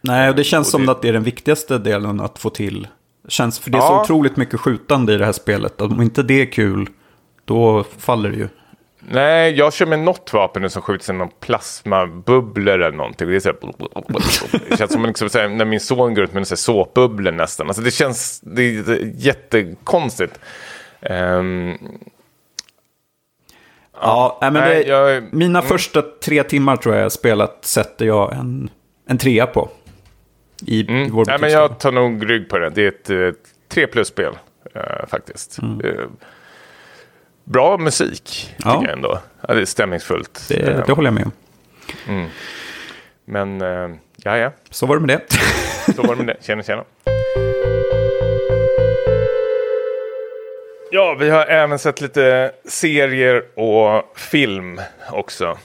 Nej, och det känns Och som det- att det är den viktigaste delen att få till. Känns, för det är så Ja. otroligt mycket skjutande i det här spelet. Om inte det är kul, då faller det ju. Nej, jag kör med något vapen som skjuter sig någon plasmabubblor eller någonting. Det, är så här, det känns som liksom, så här, när min son går ut med såpbubblor nästan. Alltså det känns det är jättekonstigt. Ehm, Ja, nej, men nej, det, jag- mm. mina första tre timmar tror jag spelat sätter jag en, en trea på. I, i vår nej, men jag tar nog rygg på det. Det är ett eh, tre plus-spel eh, faktiskt. Eh, bra musik Ja. tycker jag ändå. Ja, det är stämningsfullt. det, det håller jag med om. Men eh, ja, ja. Så var det med det. Så var det med det. Tjena, tjena. Ja, vi har även sett lite serier och film också.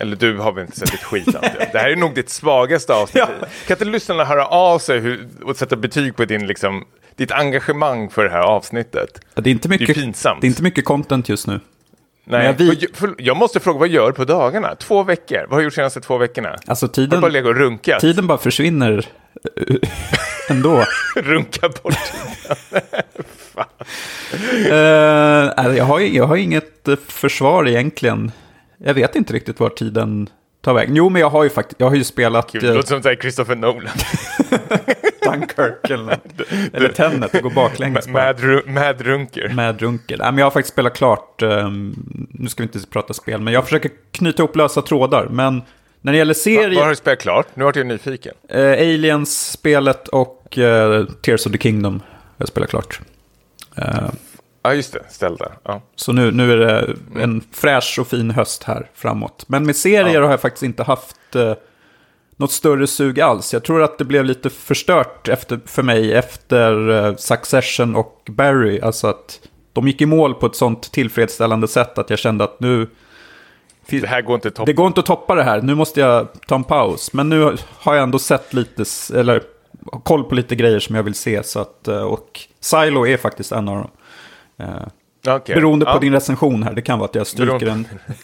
Eller du har väl inte sett ett skit jag. Det här är nog ditt svagaste avsnitt. Ja. Kan inte lyssnarna höra av sig hur, och sätta betyg på din, liksom, ditt engagemang för det här avsnittet? Det är inte mycket, pinsamt. Det är inte mycket content just nu. Nej, för- jag måste fråga, vad gör du på dagarna? Två veckor? Vad har du gjort senaste två veckorna? Alltså Har du tiden, bara legat och runkat? tiden bara försvinner eh, ändå. Runka bort Eh, nej, jag, har, jag har inget eh, försvar egentligen. Jag vet inte riktigt var tiden tar vägen. Jo, men jag har ju faktiskt, jag har ju spelat Kul. Det eh, låter som här Christopher Nolan. Dunkirk eller, eller Tenet, det går baklänges. Mad, Mad Runker. Med Runker. Nej, men jag har faktiskt spelat klart, ehm, nu ska vi inte prata spel, men jag försöker knyta ihop lösa trådar. Men när det gäller Va, vad har serier, du spelat klart? Nu vart jag nyfiken. eh, Aliens-spelet och eh, Tears of the Kingdom har jag spelat klart. Eh, Ja, just det. Ställda. Ja. Så nu, nu är det en fräsch och fin höst här framåt. Men med serier har jag faktiskt inte haft eh, något större sug alls. Jag tror att det blev lite förstört efter, för mig efter eh, Succession och Barry. Alltså att de gick i mål på ett sånt tillfredsställande sätt att jag kände att nu... Det här går inte topp. Det går inte att toppa det här, nu måste jag ta en paus. Men nu har jag ändå sett lite, eller koll på lite grejer som jag vill se. Så att, eh, och Silo är faktiskt en av dem. Eh, Okej. Beroende på ja. din recension här, det kan vara att jag stryker Beroende- den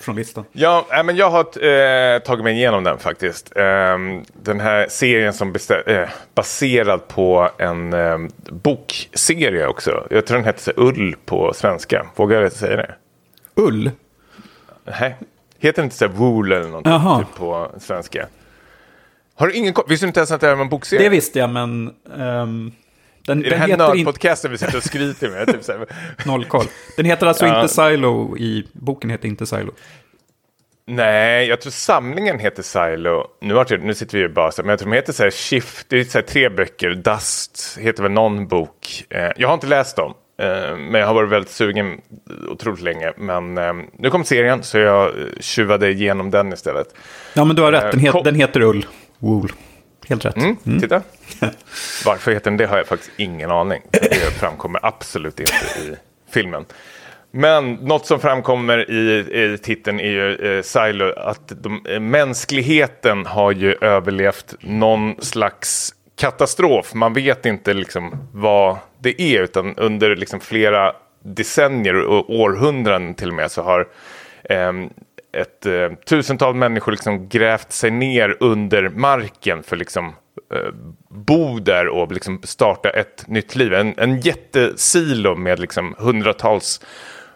från listan. Ja, men jag har eh, tagit mig igenom den faktiskt. Ehm, den här serien som bestä- eh, baserad på en eh, bokserie också. Jag tror den här Ull på svenska. Vågar jag säga det? Ull? Nej. Heter den inte så här Wool eller någonting typ på svenska? Har du ingen koll? Visste du inte ens att det här var en bokserie? Det visste jag, men... ehm, den, I den den här nördpodcasten vi sitter och skryter med. Typ så. Noll koll. Den heter alltså Ja. inte Silo i... Boken heter inte Silo. Nej, jag tror samlingen heter Silo. Nu, har nu sitter vi ju bara så men jag tror de heter så här Shift. Det är så tre böcker. Dust heter väl någon bok. Eh, jag har inte läst dem. Eh, men jag har varit väldigt sugen otroligt länge. Men eh, nu kom serien så jag tjuvade igenom den istället. Ja, men du har rätt. Den, het, den heter Ull. Wool. Helt rätt. Mm, Titta. Varför heter den det har jag faktiskt ingen aning. Det framkommer absolut inte i filmen. Men något som framkommer i, i titeln är ju eh, Silo, att de, eh, mänskligheten har ju överlevt någon slags katastrof. Man vet inte liksom vad det är, utan under liksom flera decennier och århundraden till och med så har ehm, ett eh, tusental människor liksom grävt sig ner under marken för liksom eh, bo där och liksom starta ett nytt liv. En, en jättesilo med liksom hundratals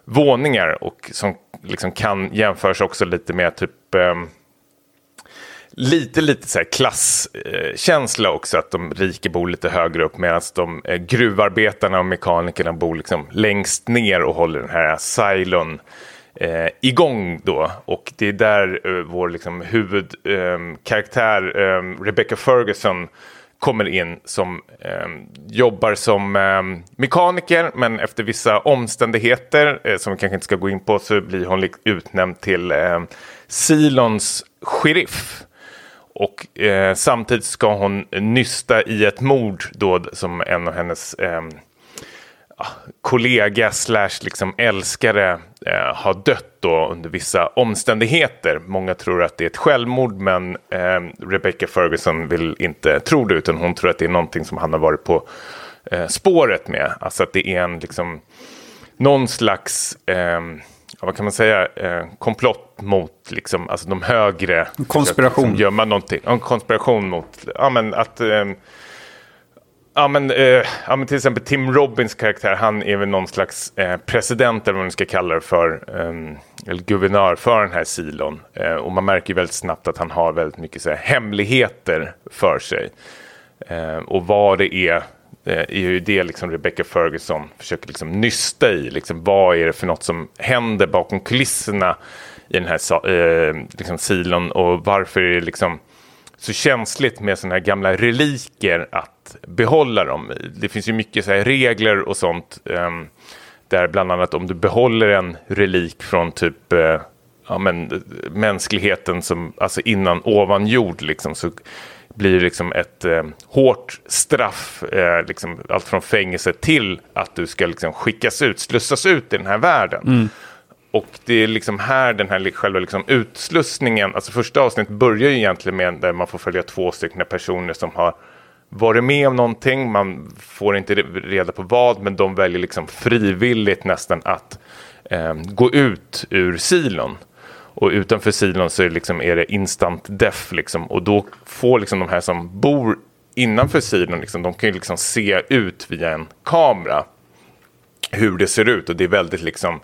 våningar och som liksom kan jämföras också lite med typ eh, lite, lite så här klasskänsla också. Att de rika bor lite högre upp medan de eh, gruvarbetarna och mekanikerna bor liksom längst ner och håller den här silon eh, igång då. Och det är där eh, vår liksom, huvudkaraktär ehm, eh, Rebecca Ferguson kommer in som eh, jobbar som eh, mekaniker men efter vissa omständigheter eh, som vi kanske inte ska gå in på så blir hon utnämnd till eh, Silons sheriff. Och eh, samtidigt ska hon nysta i ett mord då som en av hennes eh, kollega slash liksom älskare eh, har dött då under vissa omständigheter. Många tror att det är ett självmord men eh, Rebecca Ferguson vill inte tro det utan hon tror att det är någonting som han har varit på eh, spåret med. Alltså att det är en liksom någon slags, eh, vad kan man säga, eh, komplott mot liksom, alltså de högre. Konspiration. Gömma någonting. En konspiration mot, ja men att eh, Ja men, eh, ja men till exempel Tim Robbins karaktär, han är väl någon slags eh, president eller vad man ska kalla det för, eh, eller guvernör för den här silon. Eh, och man märker väldigt snabbt att han har väldigt mycket så här, hemligheter för sig. Eh, och vad det är, eh, är ju det liksom Rebecca Ferguson försöker liksom nysta i. Liksom, vad är det för något som händer bakom kulisserna i den här eh, liksom silon och varför är det liksom så känsligt med sådana här gamla reliker att behålla dem. Det finns ju mycket så här regler och sånt. Um, där bland annat om du behåller en relik från typ uh, ja, men, mänskligheten som, alltså innan ovan jord liksom, så blir det liksom ett uh, hårt straff, uh, liksom, allt från fängelse till att du ska liksom, skickas ut, slussas ut i den här världen. Mm. Och det är liksom här den här själva liksom utslussningen, alltså första avsnittet börjar ju egentligen med där man får följa två stycken personer som har varit med om någonting, man får inte reda på vad, men de väljer liksom frivilligt nästan att eh, gå ut ur silon. Och utanför silon så är det, liksom, är det instant death liksom, och då får liksom de här som bor innanför silon, liksom, de kan ju liksom se ut via en kamera hur det ser ut. Och det är väldigt liksom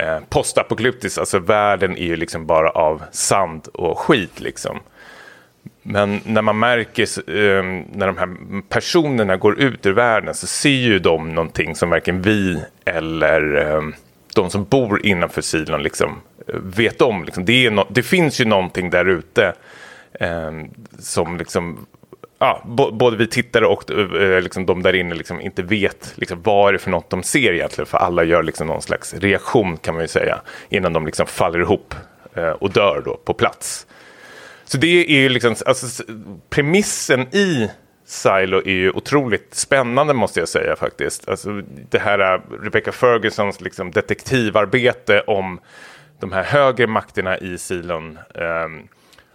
eh, postapokalyptiskt, alltså världen är ju liksom bara av sand och skit liksom. Men när man märker, eh, när de här personerna går ut ur världen så ser ju de någonting som varken vi eller eh, de som bor innanför silon liksom eh, vet om. Liksom. Det, no det finns ju någonting där ute eh, som liksom ja, både vi tittare och eh, liksom, de där inne liksom, inte vet liksom, vad är det för något de ser egentligen. För alla gör liksom, någon slags reaktion kan man ju säga innan de liksom, faller ihop eh, och dör då på plats. Så det är ju liksom, alltså, premissen i Silo är ju otroligt spännande måste jag säga faktiskt. Alltså, det här eh, Rebecca Fergusons liksom, detektivarbete om de här högre makterna i silon. Eh,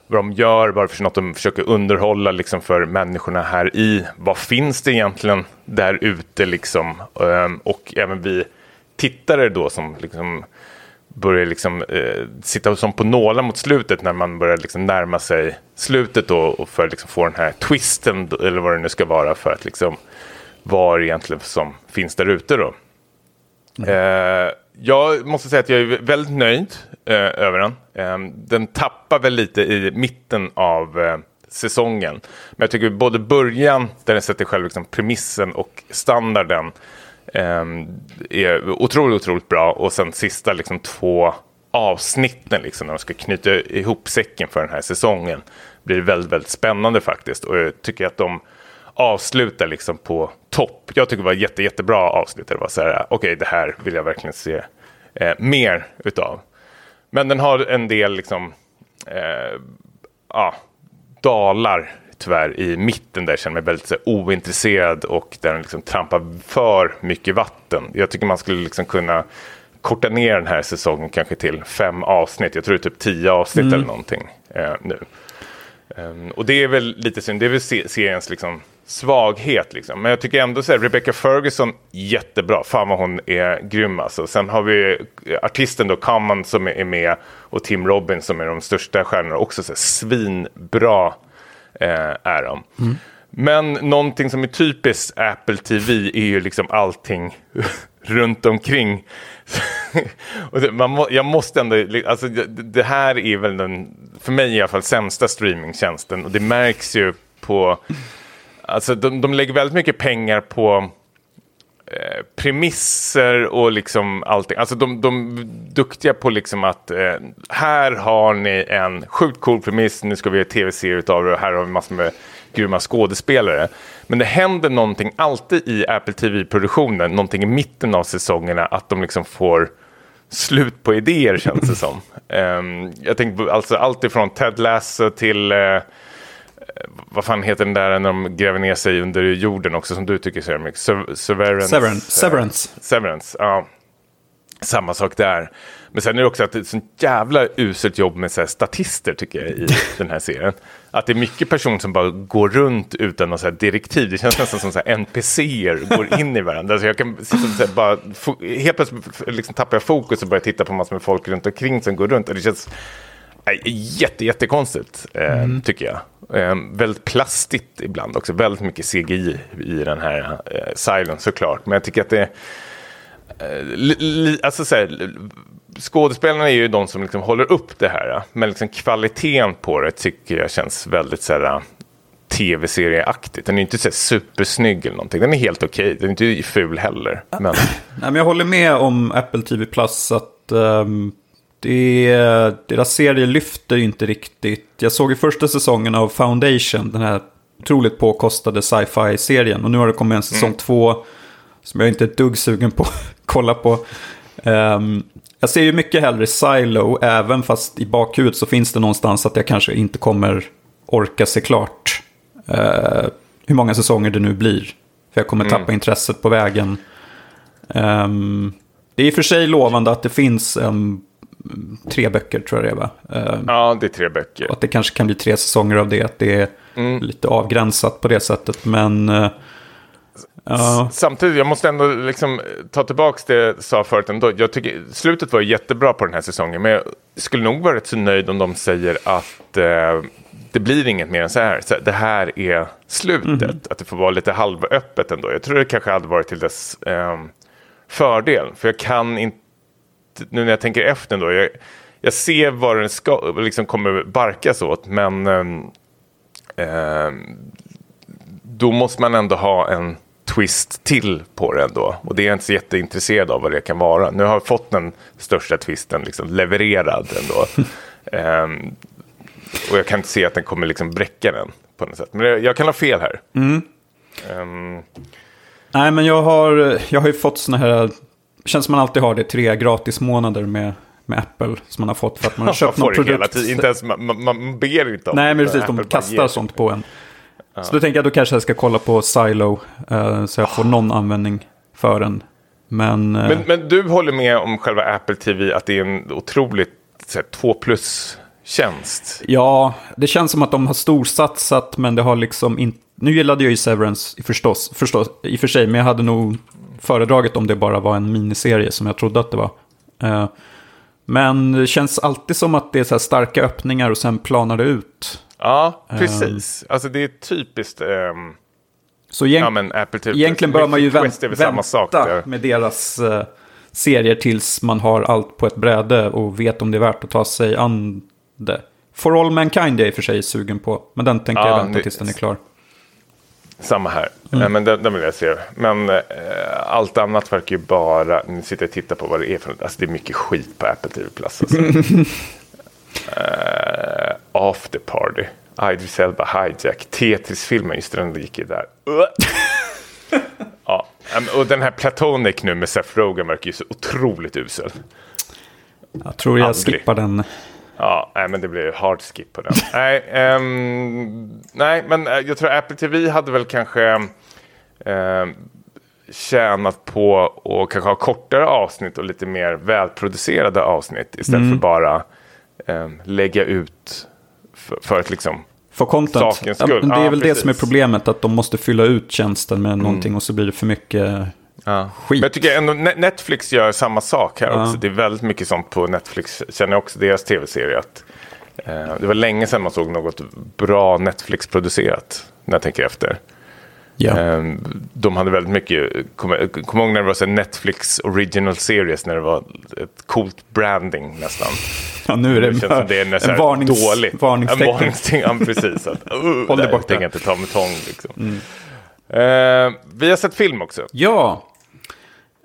vad de gör, vad för något de försöker underhålla liksom för människorna här i. Vad finns det egentligen där ute liksom? Ehm, och även vi tittare då som liksom börjar liksom eh, sitta som på nålar mot slutet när man börjar liksom närma sig slutet då och för att liksom få den här twisten eller vad det nu ska vara för att liksom vad egentligen som finns där ute då. Mm. Eh, jag måste säga att jag är väldigt nöjd eh, över den. Eh, den tappar väl lite i mitten av eh, säsongen. Men jag tycker både början, där den sätter själv liksom premissen och standarden, eh, är otroligt, otroligt bra. Och sen sista liksom, två avsnitten, liksom, när de ska knyta ihop säcken för den här säsongen, blir väldigt, väldigt spännande faktiskt. Och jag tycker att de avslutar liksom på topp. Jag tycker det var jätte, jättebra avslut. Det var så här, okej, okay, det här vill jag verkligen se eh, mer utav. Men den har en del liksom, eh, ja, dalar tyvärr i mitten där jag känner mig väldigt så, ointresserad och där den liksom trampar för mycket vatten. Jag tycker man skulle liksom kunna korta ner den här säsongen kanske till fem avsnitt. Jag tror det är typ tio avsnitt mm. eller någonting eh, nu. Um, och det är väl lite synd, det är väl seriens liksom svaghet. Liksom. Men jag tycker ändå så här, Rebecca Ferguson, jättebra. Fan vad hon är grym alltså. Sen har vi artisten då, Common som är med och Tim Robbins som är de största stjärnorna. Också så här, svinbra eh, är de. Mm. Men någonting som är typiskt Apple TV är ju liksom allting runt omkring. må, jag måste ändå, alltså det, det, här är väl den, för mig i alla fall, sämsta streamingtjänsten. Och det märks ju på Alltså de, de lägger väldigt mycket pengar på eh, premisser och liksom allting. Alltså de, de är duktiga på liksom att eh, här har ni en sjukt cool premiss, nu ska vi göra tv-serie av det och här har vi massor med grymma skådespelare. Men det händer någonting alltid i Apple TV-produktionen, någonting i mitten av säsongerna, att de liksom får slut på idéer känns det som. Um, jag tänker alltså allt ifrån Ted Lasso till uh, vad fan heter den där när de gräver ner sig under jorden också som du tycker så mycket? Severance. Severance. Severance. Severance, ja. Samma sak där. Men sen är det också att det är ett sånt jävla uselt jobb med så statister tycker jag i den här serien. Att det är mycket personer som bara går runt utan så här direktiv. Det känns nästan som så här NPCer går in i varandra. Så jag kan så här bara, helt plötsligt liksom tappar jag fokus och börjar titta på massor med folk runt omkring som går runt. Och det känns jätte, jättekonstigt eh, tycker jag. Eh, väldigt plastigt ibland också. Väldigt mycket CGI i den här eh, Silence såklart. Men jag tycker att det li, li, alltså så här, skådespelarna är ju de som liksom håller upp det här. Men liksom kvaliteten på det tycker jag känns väldigt så här, tv-serieaktigt. Den är inte så supersnygg eller någonting. Den är helt okej. Den är inte ful heller. Men, Nej, men jag håller med om Apple TV Plus att um, det, deras serie lyfter inte riktigt. Jag såg i första säsongen av Foundation, den här otroligt påkostade sci-fi-serien. Och nu har det kommit en säsong två som jag inte är ett dugg sugen på att kolla på. Ehm, jag ser ju mycket hellre Silo, även fast i bakhuvudet så finns det någonstans att jag kanske inte kommer orka se klart eh, hur många säsonger det nu blir. För jag kommer tappa intresset på vägen. Ehm, det är i och för sig lovande att det finns um, tre böcker, tror jag det är va? Ehm, ja, det är tre böcker. och att det kanske kan bli tre säsonger av det, att det är lite avgränsat på det sättet. Men eh, ja, Samtidigt, jag måste ändå liksom ta tillbaka det jag sa förut ändå. Jag tycker slutet var jättebra på den här säsongen. Men jag skulle nog vara rätt så nöjd om de säger att eh, det blir inget mer än så här. Så det här är slutet. Att det får vara lite halvöppet ändå. Jag tror det kanske hade varit till dess eh, fördel. För jag kan inte, nu när jag tänker efter ändå. Jag, jag ser vad den ska, liksom kommer barkas åt. Men ehm, då måste man ändå ha en twist till på det ändå. Och det är jag inte så jätteintresserad av vad det kan vara. Nu har jag fått den största twisten liksom levererad ändå. Ehm, och jag kan inte se att den kommer liksom bräcka den på något sätt. Men jag, jag kan ha fel här. Ehm, nej men jag har, jag har ju fått såna här, känns som man alltid har det, tre gratis månader med, med Apple som man har fått för att man har man köpt får någon produkt. hela tiden. Inte ens, man, man, man ber inte om Nej, det, men precis. Apple De kastar sånt på en. Så då tänker jag då kanske jag ska kolla på Silo. eh, så jag får någon användning för den. Men, eh, Men, men du håller med om själva Apple TV att det är en otroligt här, 2 plus-tjänst? ja, det känns som att de har storsatsat. Men det har liksom inte... Nu gillade jag ju Severance förstås, förstås, i och för sig. Men jag hade nog föredragit om det bara var en miniserie som jag trodde att det var. Eh, men det känns alltid som att det är så här starka öppningar och sen planar det ut. Ja, precis. Alltså det är typiskt... ehm, Så egent- ja, men Apple TV. Egentligen bör man ju vänt, sak vänta där. med deras eh, serier tills man har allt på ett bräde och vet om det är värt att ta sig an det. For All Mankind är jag i och för sig sugen på, men den tänker Ja, jag vänta tills den är klar. Samma här. Mm. Eh, Men den, den vill jag se. Men eh, allt annat verkar ju bara... Nu sitter och tittar på vad det är för något. Alltså det är mycket skit på Apple TV Plus. Alltså. uh, after Party. Idris Elba Hijack. Tetris-filmen, just den gick ju där. Ja, och den här Platonic nu med Seth Rogen verkar ju så otroligt usel. Jag tror jag Aldrig. skippar den. Ja, nej, men det blir hard skip på den. nej, ehm, nej, men eh, jag tror Apple TV hade väl kanske ehm, tjänat på att kanske ha kortare avsnitt och lite mer välproducerade avsnitt istället för bara ehm, lägga ut för, för att liksom... För content. Sakens skull. det är Ja, väl det som är precis. problemet, att de måste fylla ut tjänsten med Mm. någonting och så blir det för mycket Ja. skit. Men jag tycker ändå Ne- Netflix gör samma sak här också. Det är väldigt mycket sånt på Netflix. Känner jag också deras tv-serie. Eh, det var länge sedan man såg något bra Netflix-producerat. När jag tänker efter. Ja. Eh, de hade väldigt mycket, kommer kom ihåg när det var så Netflix original series. När det var ett coolt branding nästan. ja, nu är det, Det känns som det är en varnings, dåligt. varningstecken. En varningstecken, ja, precis. Att, uh, Håll dig borta. tänker jag inte ta med tång. Liksom. Eh, vi har sett film också. Ja.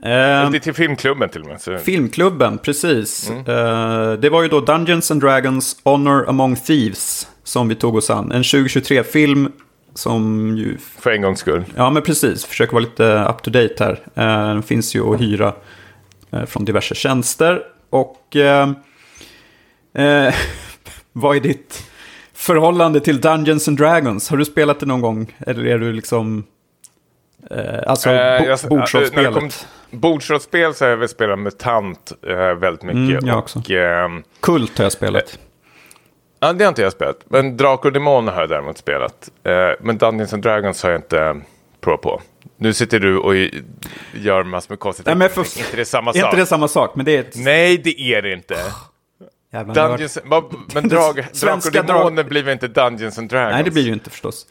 Eh, Det är till filmklubben till och med. Så. Filmklubben, precis. Mm. Eh, det var ju då Dungeons and Dragons Honor Among Thieves som vi tog oss an. En 2023-film som ju... För en gångs skull. Ja, men precis. Försöker vara lite up to date här. Eh, den finns ju att hyra från diverse tjänster. Och... Eh, eh, vad är ditt förhållande till Dungeons and Dragons? Har du spelat det någon gång? Eller är du liksom Eh, alltså Eh, bo- det bordsrollspelet. kom- så har jag väl spelat MUTANT eh, väldigt mycket. Mm, jag också. och, ehm, Kult har jag spelat. Ja, det har inte jag spelat. Men Drakar och Demoner har jag däremot spelat. Eh, men Dungeons and Dragons har jag inte provat på. Nu sitter du och gör massor med konstigt. Nej, men för- inte det samma Är sak? inte det samma sak? Men det är ett Nej, det är det inte. Jävla. Dungeons, men drag, Drakar Svenska och drag- Demoner blir väl inte Dungeons and Dragons? Nej, det blir ju inte förstås.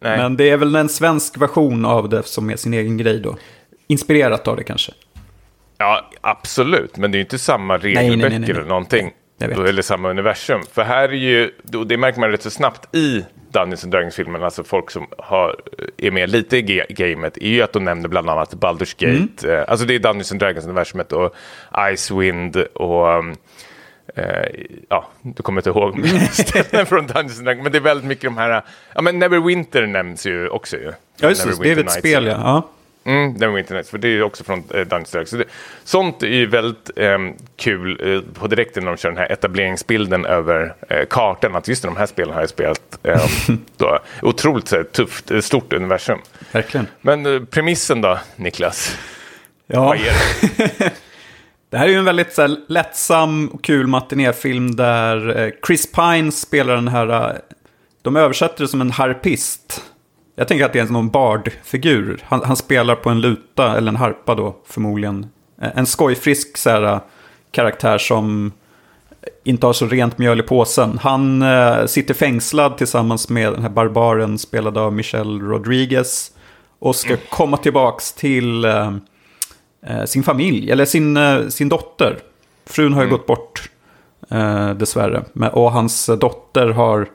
Nej. Men det är väl en svensk version av det som är sin egen grej då. Inspirerat av det kanske. Ja, absolut. Men det är ju inte samma regelböcker nej. eller någonting. Eller samma universum. För här är ju, och det märker man rätt så snabbt i Dungeons and Dragons-filmen, alltså folk som har, är med lite i ga- gamet, är ju att de nämner bland annat Baldur's Gate. Mm. Eh, alltså det är Dungeons and Dragons-universumet och Icewind och... Eh, ja, du kommer inte ihåg ställen från Dungeons Dragons, men det är väldigt mycket de här... Ja, men Neverwinter nämns ju också ju. Ja, just det. Det är ett Nights. spel, ja. ja. Mm, Neverwinter Nights, för det är ju också från eh, Dungeons Dragons. Så det, sånt är ju väldigt ehm, kul eh, på direkten när de kör den här etableringsbilden över eh, kartan. Att just de här spelen har jag spelat. ehm, då, otroligt så här, tufft, eh, stort universum. Verkligen. Men eh, premissen då, Niklas? Ja. Vad är det? Det här är ju en väldigt så här, lättsam och kul matinéfilm där eh, Chris Pine spelar den här... eh, De översätter det som en harpist. Jag tänker att det är någon bardfigur. Han, han spelar på en luta, eller en harpa då förmodligen. Eh, En skojfrisk så här, karaktär som inte har så rent mjöl i påsen. Han eh, sitter fängslad tillsammans med den här barbaren spelad av Michelle Rodriguez. Och ska komma tillbaks till eh, sin familj, eller sin, eh, sin dotter. Frun har ju gått bort, eh, dessvärre. Men, och hans dotter har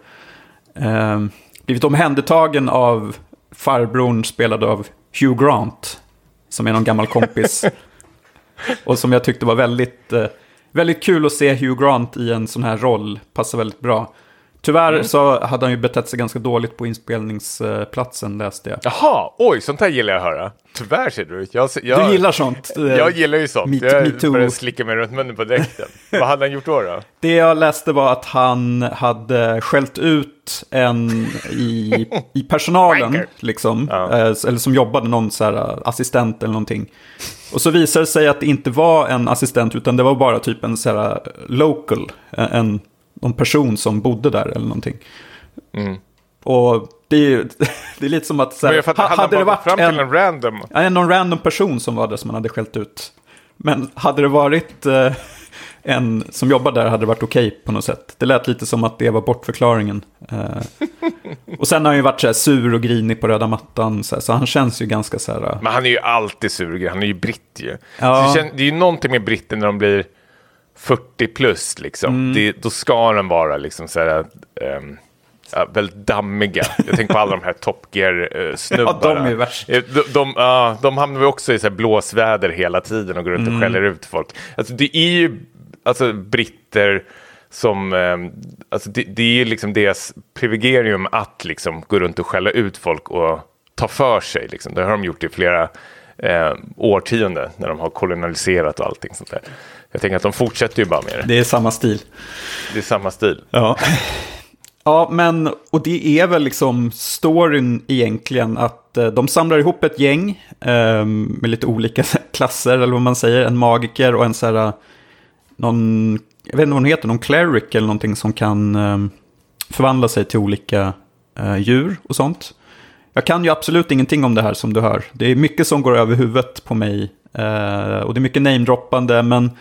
eh, blivit omhändertagen av farbrorn spelad av Hugh Grant. Som är någon gammal kompis. och som jag tyckte var väldigt, eh, väldigt kul att se Hugh Grant i en sån här roll. Passar väldigt bra. Tyvärr så hade han ju betett sig ganska dåligt på inspelningsplatsen, läste jag. Jaha, oj, sånt här gillar jag att höra. Tyvärr ser du. Jag, jag, Du gillar sånt? eh, Jag gillar ju sånt. Me- jag me började slicka mig runt munnen på direkten. Vad hade han gjort då? då? Det jag läste var att han hade skällt ut en i, i personalen, liksom, Ja. eh, eller som jobbade, någon så här, eh, assistent eller någonting. Och så visade det sig att det inte var en assistent, utan det var bara typ en så här, local, en någon person som bodde där eller någonting. Och det är, det är lite som att, så Mm. Här, hade, hade det varit fram till en, en random? Ja, någon random person som var där som man hade skällt ut. Men hade det varit eh, en som jobbade där hade det varit okej på något sätt. Det lät lite som att det var bortförklaringen. Eh, och sen har han ju varit så här sur och grinig på röda mattan. Så, här, så han känns ju ganska så här... eh, Men han är ju alltid sur, han är ju britt ju. Ja. Det, kän- det är ju någonting med britter när de blir 40 plus liksom. Mm. Det, då ska de vara liksom så här, ehm, ja, väldigt dammiga. Jag tänker på alla de här Top Gear-snubbarna. Ja, de är värst. De, de, ja, de hamnar ju också i så här blåsväder hela tiden och går runt och Mm. skäller ut folk. Alltså det är ju alltså, britter som, ehm, alltså det, det är ju liksom deras privilegium att liksom gå runt och skälla ut folk och ta för sig. Liksom. Det har de gjort i flera eh, årtionden när de har kolonialiserat och allting sånt där. Jag tänker att de fortsätter ju bara med det. Det är samma stil. Det är samma stil. Ja. Ja, men och det är väl liksom storyn egentligen att eh, de samlar ihop ett gäng eh, med lite olika klasser, eller vad man säger, en magiker och en så här, eh, någon, jag vet inte vad hon heter, någon cleric eller någonting som kan eh, förvandla sig till olika eh, djur och sånt. Jag kan ju absolut ingenting om det här som du hör. Det är mycket som går över huvudet på mig. Och det är mycket namedroppande, men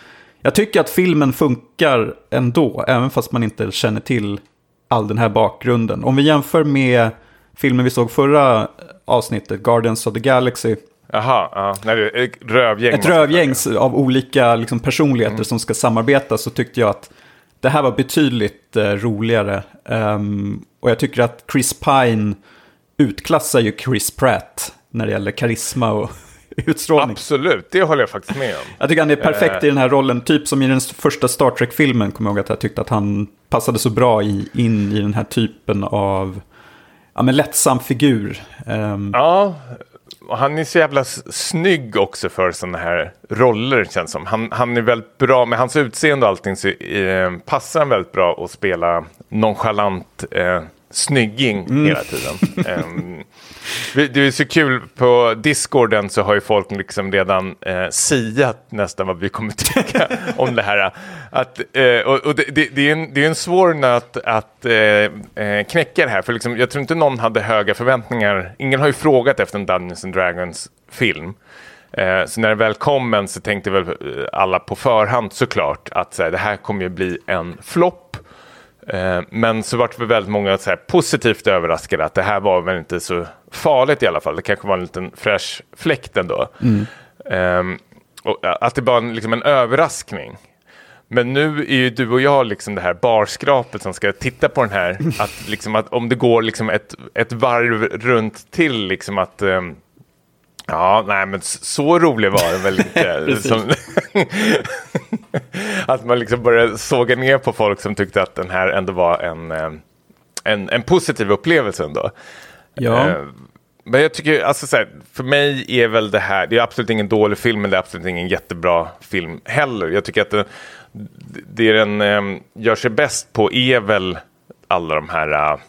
jag tycker att filmen funkar ändå, även fast man inte känner till all den här bakgrunden. Om vi jämför med filmen vi såg förra avsnittet, Guardians of the Galaxy. Jaha, ja. Nej, ett rövgäng. Ett rövgäng av olika liksom, personligheter som ska samarbeta så tyckte jag att det här var betydligt eh, roligare. Ehm, och jag tycker att Chris Pine utklassar ju Chris Pratt när det gäller karisma och utstrålning. Absolut, det håller jag faktiskt med om. Jag tycker han är perfekt Eh. i den här rollen, typ som i den första Star Trek-filmen, kommer jag ihåg att jag tyckte att han passade så bra i, in i den här typen av ja, men lättsam figur. Ehm, Ja, och han är så jävla snygg också för sådana här roller känns som. Han, han är väldigt bra, med hans utseende och allting så eh, passar han väldigt bra att spela nonchalant eh, snygging hela tiden. Ehm, Det är så kul, på Discorden så har ju folk liksom redan eh, siat nästan vad vi kommer tycka om det här. Att, eh, och, och det, det, det, är en, det är en svår nöt att eh, eh, knäcka det här, för liksom, jag tror inte någon hade höga förväntningar. Ingen har ju frågat efter en Dungeons and Dragons film. Eh, så när det väl kom en så tänkte väl alla på förhand såklart att så här, det här kommer ju bli en flopp. Eh, men så vart vi väldigt många så här, positivt överraskade att det här var väl inte så farligt i alla fall. Det kanske var en liten fräsch fläkt ändå. Mm. Eh, och att det var liksom en överraskning. Men nu är ju du och jag liksom det här barskrapet som ska titta på den här. Att, liksom, att om det går liksom ett, ett varv runt till, liksom att um, Ja, nej men så rolig var den väl inte. Att man liksom började såga ner på folk som tyckte att den här ändå var en, eh, en, en positiv upplevelse ändå. Ja. Uh, men jag tycker, alltså så här, för mig är väl det här, det är absolut ingen dålig film, men det är absolut ingen jättebra film heller. Jag tycker att det, det den um, gör sig bäst på är väl alla de här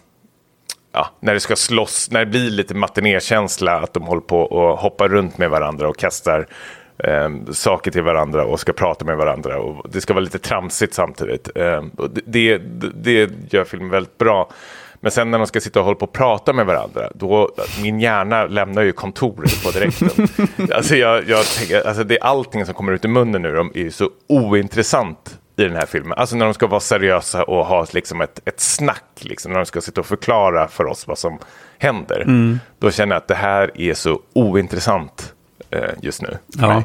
ja, när det ska slåss, när det blir lite matinékänsla, att de håller på och hoppar runt med varandra och kastar eh, saker till varandra och ska prata med varandra. Och det ska vara lite tramsigt samtidigt. Eh, det, det, det gör filmen väldigt bra. Men sen när de ska sitta och hålla på och prata med varandra, då, min hjärna lämnar ju kontoret på direkten. alltså jag, jag tänker, alltså det är allting som kommer ut i munnen nu, de är ju så ointressant i den här filmen. Alltså när de ska vara seriösa och ha liksom ett, ett snack, liksom, när de ska sitta och förklara för oss vad som händer. Mm. Då känner jag att det här är så ointressant just nu. Ja.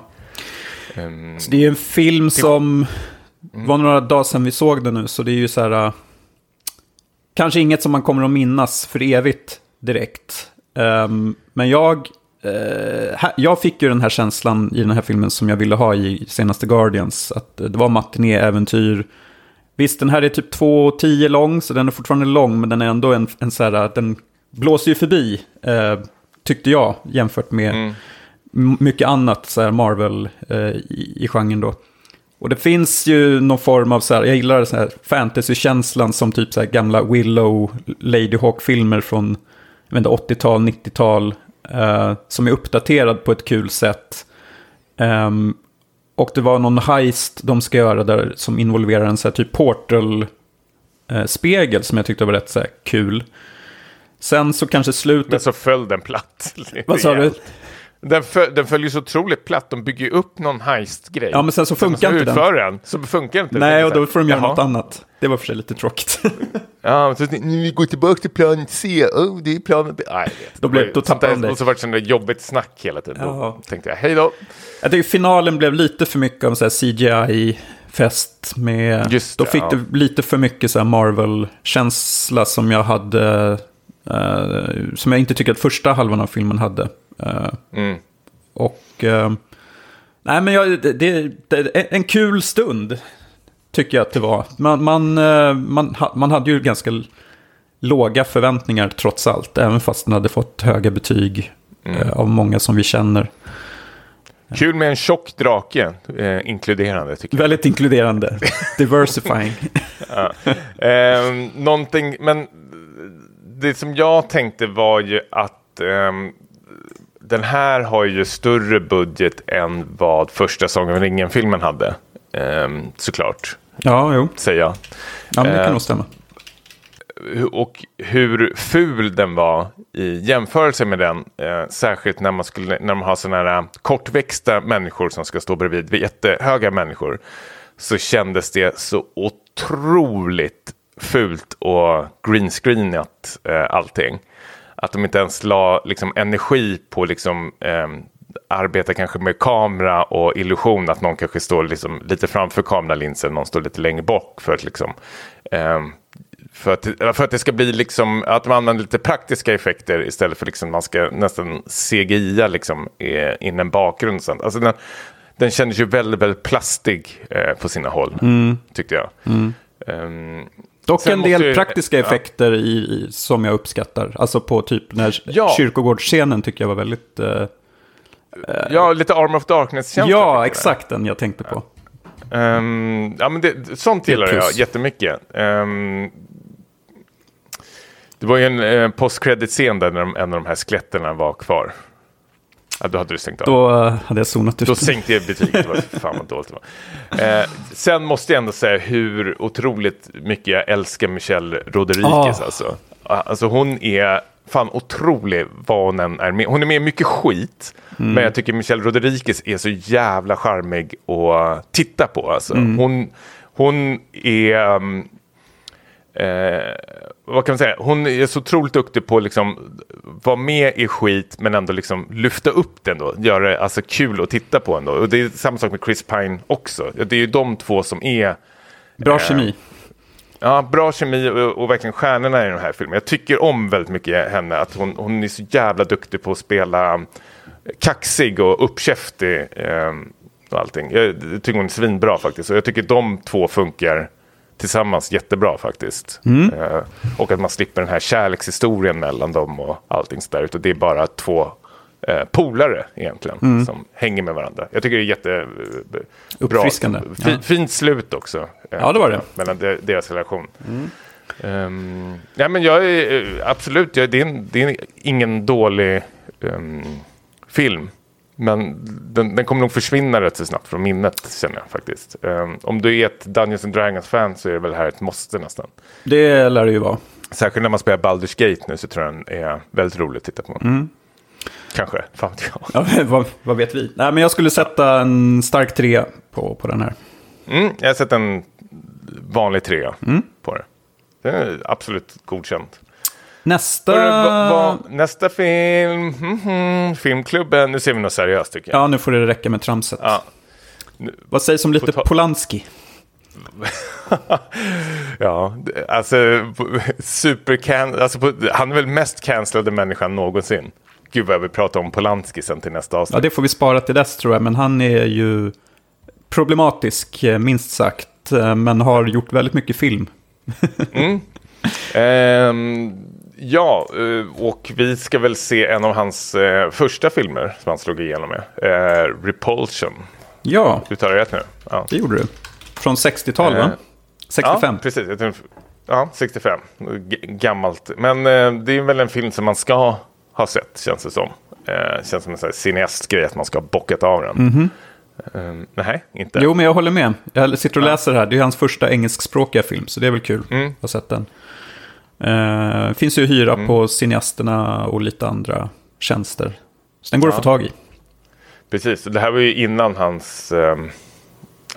Um, så det är en film som mm. var några dagar sedan vi såg den nu, så det är ju så här... Uh, kanske inget som man kommer att minnas för evigt direkt. Um, men jag Uh, jag fick ju den här känslan i den här filmen som jag ville ha i senaste Guardians. Att det var matinéäventyr. Visst, den här är typ 2.10 lång, så den är fortfarande lång, men den är ändå en, en så här, den blåser ju förbi, uh, tyckte jag, jämfört med mm. Mycket annat så här Marvel uh, i, i genren då. Och det finns ju någon form av så här, jag gillar så här fantasy-känslan som typ så här gamla Willow, Lady Hawk-filmer från 80-tal, 90-tal. Uh, som är uppdaterad på ett kul sätt. Um, och det var någon heist de ska göra där som involverar en så här typ portal-spegel uh, som jag tyckte var rätt så här kul. Sen så kanske slutet... Men så föll den platt. Vad sa du? Den, föl, den följer så otroligt platt. De bygger upp någon heist-grej. Ja, men sen så funkar sen, inte den. den. Så funkar inte Nej, och då får de göra något annat. Det var för sig lite tråkigt. ja, så nu går tillbaka till plan C. Oh, det är plan B. Nej, då, blev, då tappade de det. Och så var det jobbigt snack hela tiden. Ja. Då tänkte jag, hej då. Jag tycker finalen blev lite för mycket om CGI-fest. Med, Just det, då fick ja. det lite för mycket så Marvel-känsla som jag hade. Uh, som jag inte tycker att första halvan av filmen hade. Uh, mm. Och... Uh, nej, men jag, det, det, en kul stund. Tycker jag att det var. Man, man, uh, man, man hade ju ganska låga förväntningar trots allt. Även fast den hade fått höga betyg mm. av många som vi känner. Kul med en tjock drake, eh, inkluderande tycker jag. Väldigt inkluderande, diversifying. ja. eh, någonting, men det som jag tänkte var ju att eh, den här har ju större budget än vad första Sagan om ringen-filmen hade. Ehm, såklart. Ja, jo. Säger jag. Ja, men det kan ehm, nog stämma. Och hur ful den var i jämförelse med den. Eh, särskilt när man, skulle, när man har sådana här kortväxta människor som ska stå bredvid jättehöga människor. Så kändes det så otroligt fult och greenscreenat eh, allting att de inte ens la liksom, energi på liksom, eh, arbeta kanske med kamera och illusion. Att någon kanske står liksom, lite framför kameralinsen, någon står lite längre bort. För att, liksom, eh, för att, för att det ska bli liksom, att man använder lite praktiska effekter istället för liksom man ska nästan CGI liksom in en bakgrund. Alltså den, den kändes ju väldigt, väldigt plastig eh, på sina håll, mm. tyckte jag. Mm. Um, Dock en del ju, praktiska effekter ja. i, som jag uppskattar. Alltså på typ när ja. kyrkogårdsscenen tycker jag var väldigt... Uh, ja, lite Arm of Darkness-känsla. Ja, exakt den jag tänkte på. Um, ja, men det, sånt gillar jag jättemycket. Um, Det var ju en eh, post-credit-scen där en av de här skeletterna var kvar. Ja, då hade du stängt av. Då eh, hade jag zonat ut. Då sänkte jag betyget. Fan vad dåligt det var. Eh, sen måste jag ändå säga hur otroligt mycket jag älskar Michelle Rodriguez. Ah. Alltså. alltså hon är fan otrolig vad hon än är med. Hon är med mycket skit. Men jag tycker Michelle Rodriguez är så jävla charmig att titta på. Alltså. Hon, hon är... um, Eh, vad kan man säga? Hon är så otroligt duktig på att liksom vara med i skit men ändå liksom lyfta upp den då. Göra det alltså kul att titta på ändå. Och det är samma sak med Chris Pine också. Det är ju de två som är Bra Eh, kemi. Ja, bra kemi och, och verkligen stjärnorna i den här filmen. Jag tycker om väldigt mycket henne. Att hon, hon är så jävla duktig på att spela kaxig och uppkäftig. Eh, och allting. Jag tycker hon är svinbra faktiskt. Och jag tycker de två funkar tillsammans jättebra faktiskt. Eh, och att man slipper den här kärlekshistorien mellan dem och allting sådär. Utan det är bara två eh, polare egentligen som hänger med varandra. Jag tycker det är jätte... eh. Uppfriskande. Fi, Ja. Fint slut också. eh, Ja, det var det. Mellan de, deras relation. Ehm, ja, men jag är eh, absolut, jag, det, är det är ingen dålig ehm, film. Men den, den kommer nog försvinna rätt så snabbt från minnet känner jag faktiskt. Ehm, om du är ett Dungeons and Dragons-fan så är det väl här ett måste nästan. Det lär det ju vara. Särskilt när man spelar Baldur's Gate nu så tror jag den är väldigt rolig att titta på. Kanske, fan jag. Ja, vad, vad vet vi? Nej, men jag skulle sätta en stark trea på, på den här. Mm, jag har sett en vanlig trea på det. Den är absolut godkänt. Nästa... Vad- nästa film, mhm, Filmklubben, nu ser vi något seriöst tycker jag. Ja, nu får det räcka med tramset. Ja. Vad sägs om lite ta- Polanski? Ja, alltså supercan, alltså på, han är väl mest cancellade människan någonsin. Gud vad jag vill prata om Polanski sen till nästa Ja, avsnitt. det får vi spara till dess tror jag, men han är ju problematisk, eh, minst sagt, eh, men har gjort väldigt mycket film. Ehm, ja, eh, och vi ska väl se en av hans eh, första filmer som han slog igenom med. Eh, Repulsion. Ja, Uttalar jag rätt nu? Ja. det gjorde du. Från 60-tal, va? Eh, 65. Ja, precis. Ja, 65. G- gammalt. Men eh, det är väl en film som man ska ha sett, känns det som. Eh, känns som en cineastgrej att man ska ha bockat av den. Eh, nej, inte. Jo, men jag håller med. Jag sitter och läser här. Det är hans första engelskspråkiga film, så det är väl kul. Mm. Jag har sett den. Eh, finns ju att hyra på cineasterna och lite andra tjänster. Så den går att få tag i. Precis. Det här var ju innan hans... Eh,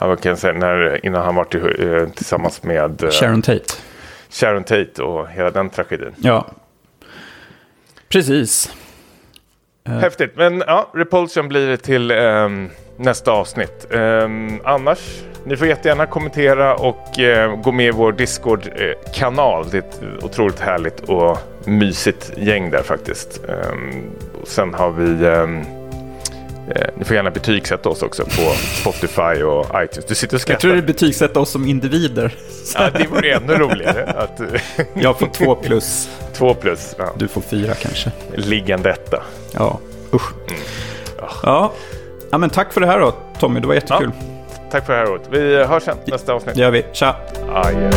ja, vad kan jag säga? När, innan han var till, eh, tillsammans med eh, Sharon Tate. Sharon Tate och hela den tragedin. Ja. Precis. Eh. Häftigt. Men ja, Repulsion blir det till um, nästa avsnitt. Um, annars, ni får jättegärna kommentera och uh, gå med i vår Discord-kanal. Det är ett otroligt härligt och mysigt gäng där faktiskt. Um, sen har vi eh, ni får gärna betygsätta oss också på Spotify och iTunes. Du sitter och Jag skrattar. tror det betygsätta oss som individer. Ja, det vore ännu roligare. Att, Jag får två plus. två plus. Ja. Du får fyra kanske. Liggande etta. Ja, usch. Ja. ja, men tack för det här då Tommy. Det var jättekul. Tack för det här året. Vi hörs sen nästa avsnitt. Det gör vi. Tja. Adjö.